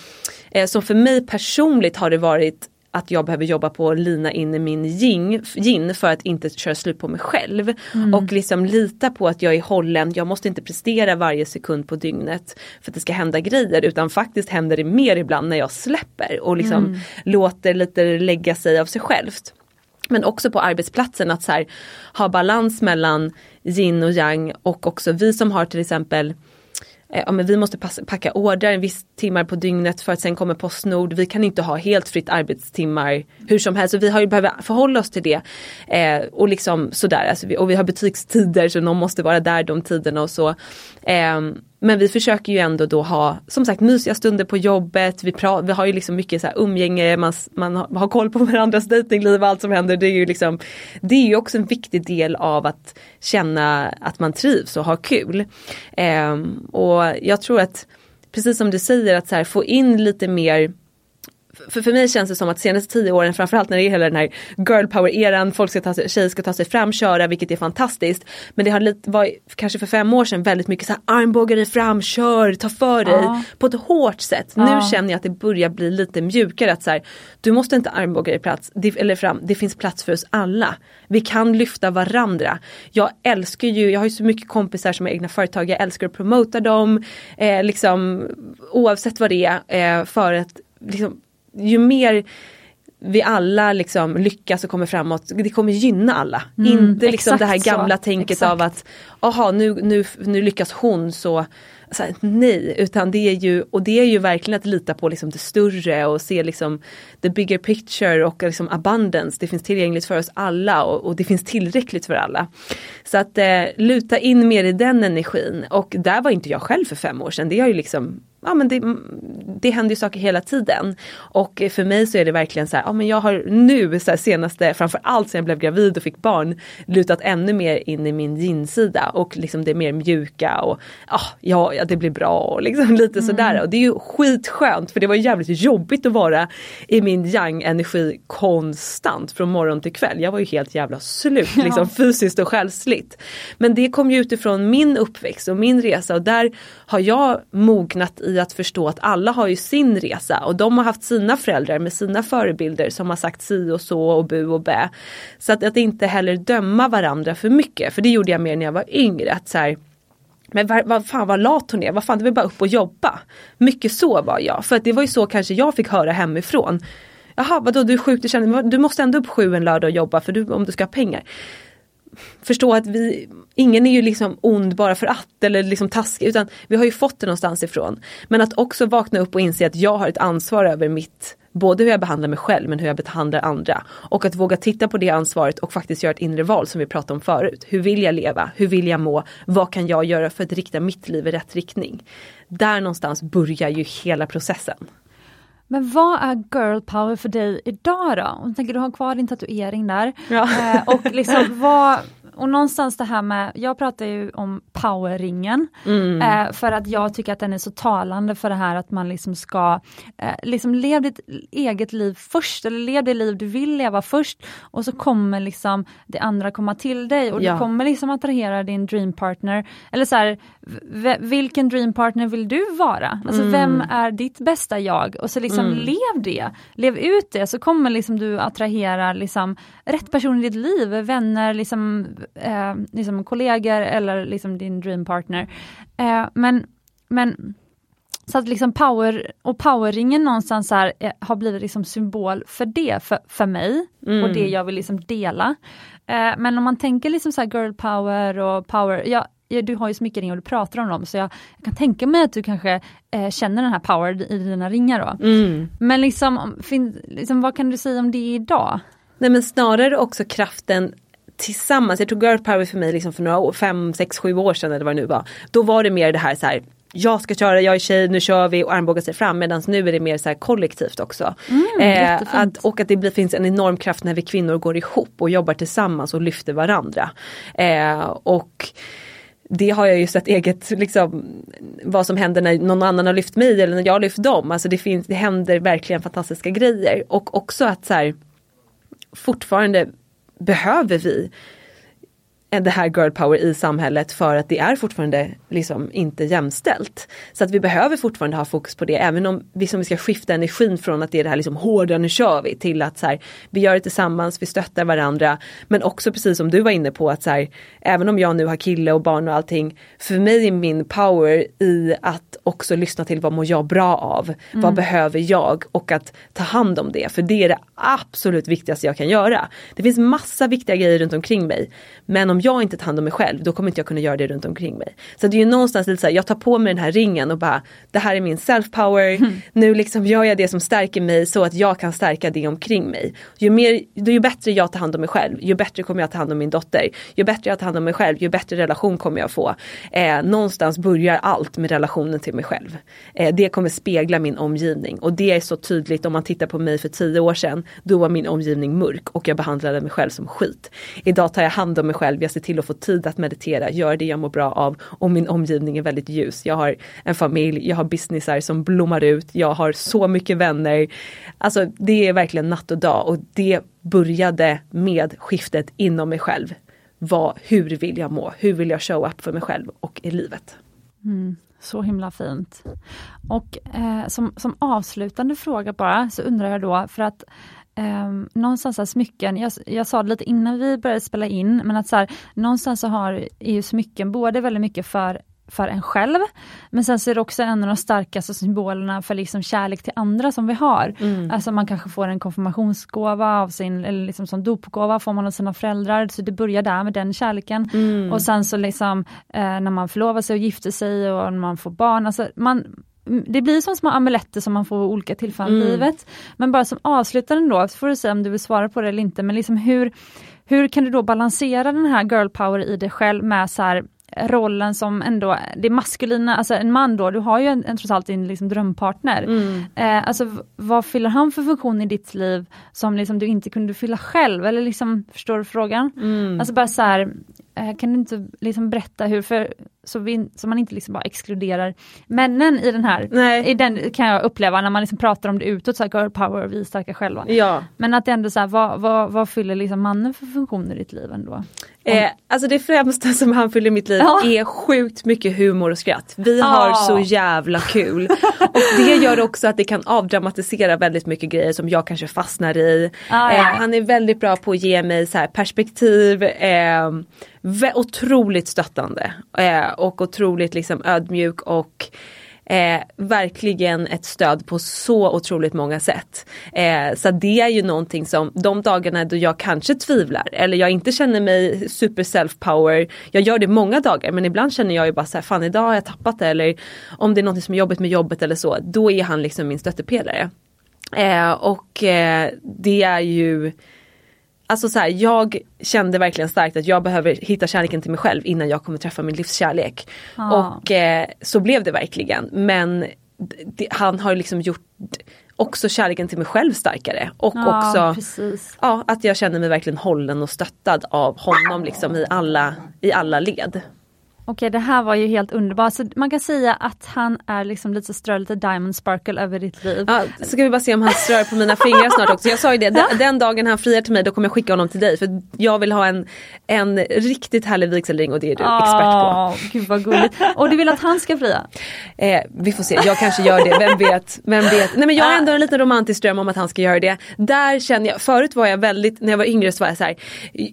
eh, så för mig personligt har det varit att jag behöver jobba på att lina in i min yin, yin för att inte köra slut på mig själv. Mm. Och liksom lita på att jag är hållen, jag måste inte prestera varje sekund på dygnet för att det ska hända grejer utan faktiskt händer det mer ibland när jag släpper och liksom mm. låter lite lägga sig av sig självt. Men också på arbetsplatsen att så här, ha balans mellan yin och yang och också vi som har till exempel eh, ja, men vi måste passa, packa order en viss timmar på dygnet för att sen kommer Postnord. Vi kan inte ha helt fritt arbetstimmar hur som helst. Så vi har ju behövt förhålla oss till det. Eh, och liksom sådär. Alltså vi, och vi har butikstider så någon måste vara där de tiderna och så. Eh, men vi försöker ju ändå då ha som sagt mysiga stunder på jobbet. Vi, pra- vi har ju liksom mycket så här umgänge, man, man har, koll på [laughs] varandras dejtingliv och allt som händer. Det är ju liksom Det är ju också en viktig del av att känna att man trivs och har kul. Eh, och jag tror att precis som du säger att så här, få in lite mer för, för mig känns det som att senaste tio åren, framförallt när det är hela den här girl power-eran, folk ska ta sig, tjejer ska ta sig fram, köra, vilket är fantastiskt. Men det har lite, var kanske för fem år sedan väldigt mycket så här armbågar dig fram, kör, ta för dig ja. på ett hårt sätt. Ja. Nu känner jag att det börjar bli lite mjukare att så här, du måste inte armbåga dig plats, eller fram, det finns plats för oss alla. Vi kan lyfta varandra. Jag älskar ju, jag har ju så mycket kompisar som har egna företag, jag älskar att promota dem, eh, liksom oavsett vad det är, eh, för att liksom ju mer vi alla liksom lyckas och kommer framåt, det kommer gynna alla. Mm, Inte liksom det här gamla så. tänket exakt. av att aha nu, nu, nu lyckas hon så så här, nej, utan det är ju, och det är ju verkligen att lita på liksom det större och se liksom the bigger picture och liksom abundance. Det finns tillgängligt för oss alla och, och det finns tillräckligt för alla. Så att eh, luta in mer i den energin och där var inte jag själv för fem år sedan. Det har ju liksom ja men det, det händer ju saker hela tiden. Och för mig så är det verkligen så här, ja men jag har nu så här, senaste, framförallt sen jag blev gravid och fick barn, lutat ännu mer in i min yin-sida och liksom det mer mjuka och ja, ja det blir bra och liksom [laughs] lite mm. sådär. Och det är ju skitskönt för det var jävligt jobbigt att vara i min yang-energi konstant från morgon till kväll. Jag var ju helt jävla slut ja. liksom fysiskt och själsligt. Men det kom ju utifrån min uppväxt och min resa och där har jag mognat i att förstå att alla har ju sin resa och de har haft sina föräldrar med sina förebilder som har sagt si och så och bu och bä. Så att, att inte heller döma varandra för mycket, för det gjorde jag mer när jag var yngre. Att så här, men vad, vad fan vad lat hon är, vad fan det var bara upp och jobba. Mycket så var jag, för att det var ju så kanske jag fick höra hemifrån. Jaha vadå du är sjuk, du, du måste ändå upp sju en lördag och jobba för du, om du ska ha pengar förstå att vi, ingen är ju liksom ond bara för att eller liksom taskig utan vi har ju fått det någonstans ifrån. Men att också vakna upp och inse att jag har ett ansvar över mitt, både hur jag behandlar mig själv men hur jag behandlar andra. Och att våga titta på det ansvaret och faktiskt göra ett inre val som vi pratade om förut. Hur vill jag leva? Hur vill jag må? Vad kan jag göra för att rikta mitt liv i rätt riktning? Där någonstans börjar ju hela processen. Men vad är girl power för dig idag då? Om du tänker du har kvar din tatuering där. Ja. Eh, och liksom [laughs] vad, och någonstans det här med, jag pratar ju om powerringen mm. eh, för att jag tycker att den är så talande för det här att man liksom ska eh, liksom leva ditt eget liv först eller lev det liv du vill leva först och så kommer liksom det andra komma till dig och ja. du kommer liksom attrahera din dreampartner eller så här, vilken dreampartner vill du vara? Alltså mm. vem är ditt bästa jag? Och så liksom mm. lev det, lev ut det så kommer liksom du attrahera liksom rätt person i ditt liv, vänner, liksom eh, liksom kollegor eller liksom din dreampartner. Eh, men, men så att liksom power och powerringen någonstans här, eh, har blivit liksom symbol för det för, för mig mm. och det jag vill liksom dela. Eh, men om man tänker liksom så girl power och power, ja, du har ju så mycket ringar och du pratar om dem så jag, jag kan tänka mig att du kanske eh, känner den här power i dina ringar då. Mm. Men liksom, fin, liksom, vad kan du säga om det idag? Nej men snarare också kraften tillsammans, jag tror girl power för mig liksom för några år, fem, sex, sju år sedan eller vad det nu var. Då var det mer det här så här jag ska köra, jag är tjej, nu kör vi och armbågar sig fram medan nu är det mer så här kollektivt också. Mm, eh, att, och att det blir, finns en enorm kraft när vi kvinnor går ihop och jobbar tillsammans och lyfter varandra. Eh, och det har jag ju sett eget, liksom, vad som händer när någon annan har lyft mig eller när jag har lyft dem. Alltså det, finns, det händer verkligen fantastiska grejer. Och också att så här, fortfarande behöver vi det här girl power i samhället för att det är fortfarande liksom inte jämställt. Så att vi behöver fortfarande ha fokus på det även om vi, som vi ska skifta energin från att det är det här liksom hårda nu kör vi till att så här, vi gör det tillsammans, vi stöttar varandra. Men också precis som du var inne på att så här, även om jag nu har kille och barn och allting. För mig är min power i att också lyssna till vad mår jag bra av? Mm. Vad behöver jag? Och att ta hand om det. För det är det absolut viktigaste jag kan göra. Det finns massa viktiga grejer runt omkring mig. Men om jag inte tar hand om mig själv då kommer inte jag kunna göra det runt omkring mig. Så det är ju någonstans lite så här, jag tar på mig den här ringen och bara det här är min self-power. Mm. Nu liksom gör jag det som stärker mig så att jag kan stärka det omkring mig. Ju, mer, ju bättre jag tar hand om mig själv ju bättre kommer jag ta hand om min dotter. Ju bättre jag tar hand om mig själv ju bättre relation kommer jag få. Eh, någonstans börjar allt med relationen till mig själv. Eh, det kommer spegla min omgivning och det är så tydligt om man tittar på mig för tio år sedan. Då var min omgivning mörk och jag behandlade mig själv som skit. Idag tar jag hand om mig själv, jag se till att få tid att meditera, gör det jag mår bra av och min omgivning är väldigt ljus. Jag har en familj, jag har businessar som blommar ut, jag har så mycket vänner. Alltså det är verkligen natt och dag och det började med skiftet inom mig själv. Vad, hur vill jag må? Hur vill jag show up för mig själv och i livet? Mm, så himla fint. Och eh, som, som avslutande fråga bara så undrar jag då för att Um, någonstans här smycken, jag, jag sa det lite innan vi började spela in, men att så här, någonstans så har, är ju smycken både väldigt mycket för för en själv. Men sen så är det också en av de starkaste symbolerna för liksom kärlek till andra som vi har. Mm. Alltså man kanske får en konfirmationsgåva av sin, eller liksom som dopgåva får man av sina föräldrar, så det börjar där med den kärleken. Mm. Och sen så liksom eh, när man förlovar sig och gifter sig och när man får barn, alltså man, det blir som små amuletter som man får vid olika tillfällen i Mm. livet. Men bara som avslutande då, så får du säga om du vill svara på det eller inte, men liksom hur, hur kan du då balansera den här girl power i dig själv med så här rollen som ändå, det maskulina, alltså en man då, du har ju en, en trots allt din liksom drömpartner. Mm. Eh, alltså vad fyller han för funktion i ditt liv som liksom du inte kunde fylla själv? Eller liksom, förstår du frågan? Mm. Alltså bara så här, eh, kan du inte liksom berätta hur, för, så, vi, så man inte liksom bara exkluderar männen i den här, Nej. i den kan jag uppleva när man liksom pratar om det utåt, så här, girl power, vi är starka själva. Ja. Men att det ändå så här, vad, vad, vad fyller liksom mannen för funktioner i ditt liv ändå? Eh, alltså det främsta som han fyller i mitt liv Ja. är sjukt mycket humor och skratt. Vi Ja. har så jävla kul. och det gör också att det kan avdramatisera väldigt mycket grejer som jag kanske fastnar i. Ah, ja. eh, han är väldigt bra på att ge mig så perspektiv. Eh, otroligt stöttande. Eh, och otroligt liksom ödmjuk och Eh, verkligen ett stöd på så otroligt många sätt. Eh, så det är ju någonting som de dagarna då jag kanske tvivlar eller jag inte känner mig super self power. Jag gör det många dagar men ibland känner jag ju bara så här, fan idag har jag tappat det eller om det är något som är jobbigt med jobbet eller så, då är han liksom min stöttepelare. Eh, och eh, det är ju Alltså så här, jag kände verkligen starkt att jag behöver hitta kärleken till mig själv innan jag kommer träffa min livskärlek. Ja. Och eh, så blev det verkligen. Men det, han har liksom gjort också kärleken till mig själv starkare. Och Ja, också precis. ja, att jag känner mig verkligen hållen och stöttad av honom liksom i alla, i alla led. Okej, det här var ju helt underbart. Så man kan säga att han är liksom lite så strö lite diamond sparkle över ditt liv. Ja, så ska vi bara se om han strör på mina fingrar snart också. Jag sa ju det, den, den dagen han friar till mig då kommer jag skicka honom till dig. För jag vill ha en, en riktigt härlig vigselring och det är du expert på. Gud vad gulligt. Och du vill att han ska fria? Eh, vi får se, jag kanske gör det, vem vet. Vem vet. Nej men jag har ändå en liten romantisk dröm om att han ska göra det. Där känner jag, förut var jag väldigt, när jag var yngre så var jag så här,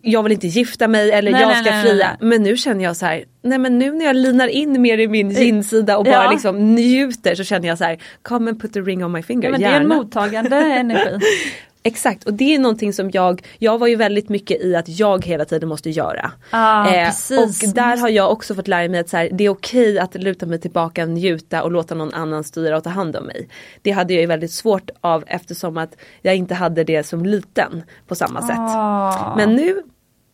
jag vill inte gifta mig eller Nej, jag ska nej, nej, fria. Men nu känner jag så här, nej men nu när jag linar in mer i min ginsida och bara Ja. liksom njuter så känner jag så här, come and put a ring on my finger, Ja, men det är en mottagande [laughs] energi. Exakt och det är någonting som jag, jag var ju väldigt mycket i att jag hela tiden måste göra. Ja, Eh, precis. och där har jag också fått lära mig att så här, det är okej att luta mig tillbaka, njuta och låta någon annan styra och ta hand om mig. Det hade jag ju väldigt svårt av eftersom att jag inte hade det som liten på samma sätt. Åh. Men nu,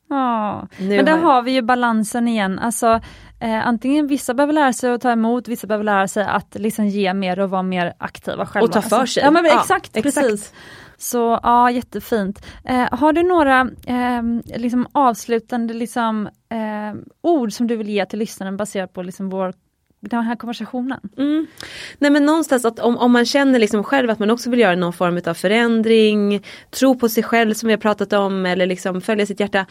Ja, men där har vi ju balansen igen. Alltså, eh, antingen vissa behöver lära sig att ta emot, vissa behöver lära sig att liksom ge mer och vara mer aktiva själva. Och ta för Alltså, sig. Ja, men Ja, exakt, exakt. precis. Så ja, jättefint. Eh, har du några eh, liksom avslutande liksom, eh, ord som du vill ge till lyssnaren baserat på liksom vår, den här konversationen? mm. nej men någonstans att om, om man känner liksom själv att man också vill göra någon form av förändring, tro på sig själv som vi har pratat om eller liksom följa sitt hjärta.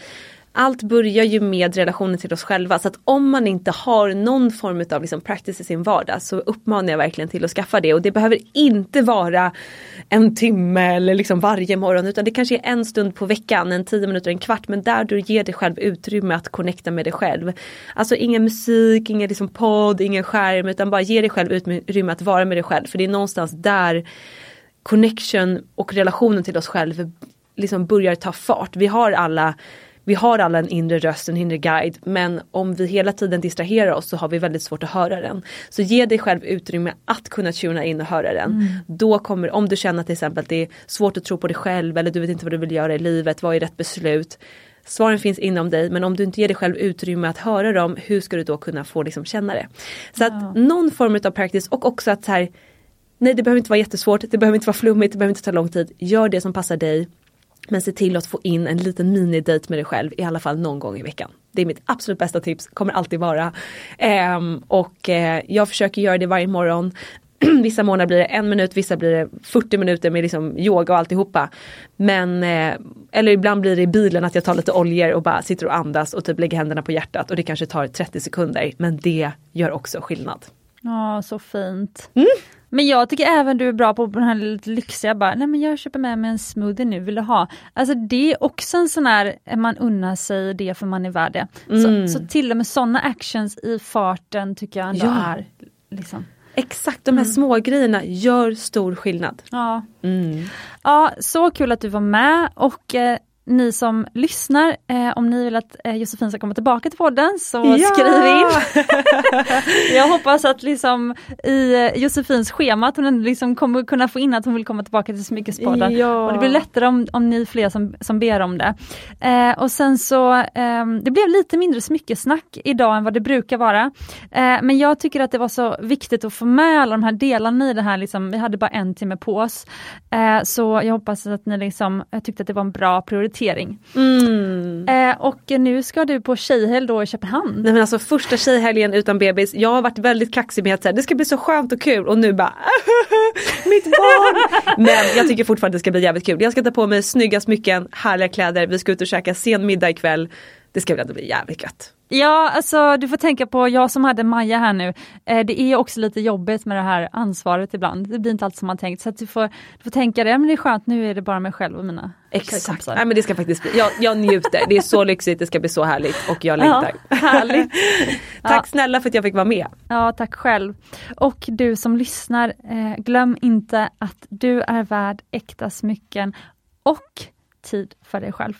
Allt börjar ju med relationen till oss själva så att om man inte har någon form av liksom practice i sin vardag så uppmanar jag verkligen till att skaffa det och det behöver inte vara en timme eller liksom varje morgon utan det kanske är en stund på veckan, en tio minuter, en kvart men där du ger dig själv utrymme att connecta med dig själv. Alltså ingen musik, ingen liksom podd, ingen skärm utan bara ge dig själv utrymme att vara med dig själv för det är någonstans där connection och relationen till oss själva liksom börjar ta fart. Vi har alla vi har alla en inre röst, en inre guide men om vi hela tiden distraherar oss så har vi väldigt svårt att höra den. Så ge dig själv utrymme att kunna tuna in och höra den. Då kommer, om du känner till exempel att det är svårt att tro på dig själv eller du vet inte vad du vill göra i livet, vad är rätt beslut? Svaren finns inom dig men om du inte ger dig själv utrymme att höra dem, hur ska du då kunna få liksom känna det? Så att någon form av practice och också att så här, Nej det behöver inte vara jättesvårt, det behöver inte vara flummigt, det behöver inte ta lång tid. Gör det som passar dig. Men se till att få in en liten minidejt med dig själv i alla fall någon gång i veckan. Det är mitt absolut bästa tips, kommer alltid vara. Ehm, och eh, jag försöker göra det varje morgon. [clears throat] vissa månader blir det en minut, vissa blir det 40 minuter med liksom yoga och alltihopa. Men, eh, eller ibland blir det i bilen att jag tar lite oljor och bara sitter och andas och typ lägger händerna på hjärtat och det kanske tar 30 sekunder. Men det gör också skillnad. Ja, så fint. Mm. Men jag tycker även du är bra på den här lite lyxiga, bara, nej men jag köper med mig en smoothie nu, vill du ha? Alltså det är också en sån här, man unnar sig det för man är värd det. Mm. Så, så till och med sådana actions i farten tycker jag ändå Ja. är liksom, Exakt, de här små grejerna gör stor skillnad. ja. Mm. Ja, så kul att du var med och eh, ni som lyssnar, eh, om ni vill att eh, Josefin ska komma tillbaka till podden så Ja! skriv in. [laughs] Jag hoppas att liksom i eh, Josefins schema att hon liksom kommer kunna få in att hon vill komma tillbaka till Smyckespodden. Ja. Och det blir lättare om, om ni är fler som, som ber om det. Eh, och sen så, ehm, det blev lite mindre smyckesnack idag än vad det brukar vara. Eh, men jag tycker att det var så viktigt att få med alla de här delarna i det här, liksom, vi hade bara en timme på oss. Eh, så jag hoppas att ni liksom, tyckte att det var en bra prioritering. Mm. Eh, och nu ska du på tjejhelg då i Köpenhamn. Nej men alltså första tjejhelgen utan bebis, jag har varit väldigt kaxig med att säga, det ska bli så skönt och kul och nu bara [laughs] mitt barn. Men jag tycker fortfarande det ska bli jävligt kul. Jag ska ta på mig snygga smycken, härliga kläder, vi ska ut och käka sen middag ikväll. Det ska väl ändå bli jävligt gött. Ja, alltså du får tänka på, jag som hade Maja här nu, eh, det är också lite jobbigt med det här ansvaret ibland. Det blir inte alltid som man tänkt. Så att du, får, du får tänka det, men det är skönt, nu är det bara mig själv och mina Exakt. Nej men det ska faktiskt bli, jag, jag njuter, det är så lyxigt, det ska bli så härligt och jag Ja, längtar. [laughs] härligt. [laughs] Tack snälla för att jag fick vara med. Ja, tack själv. Och du som lyssnar, eh, glöm inte att du är värd äkta smycken och tid för dig själv.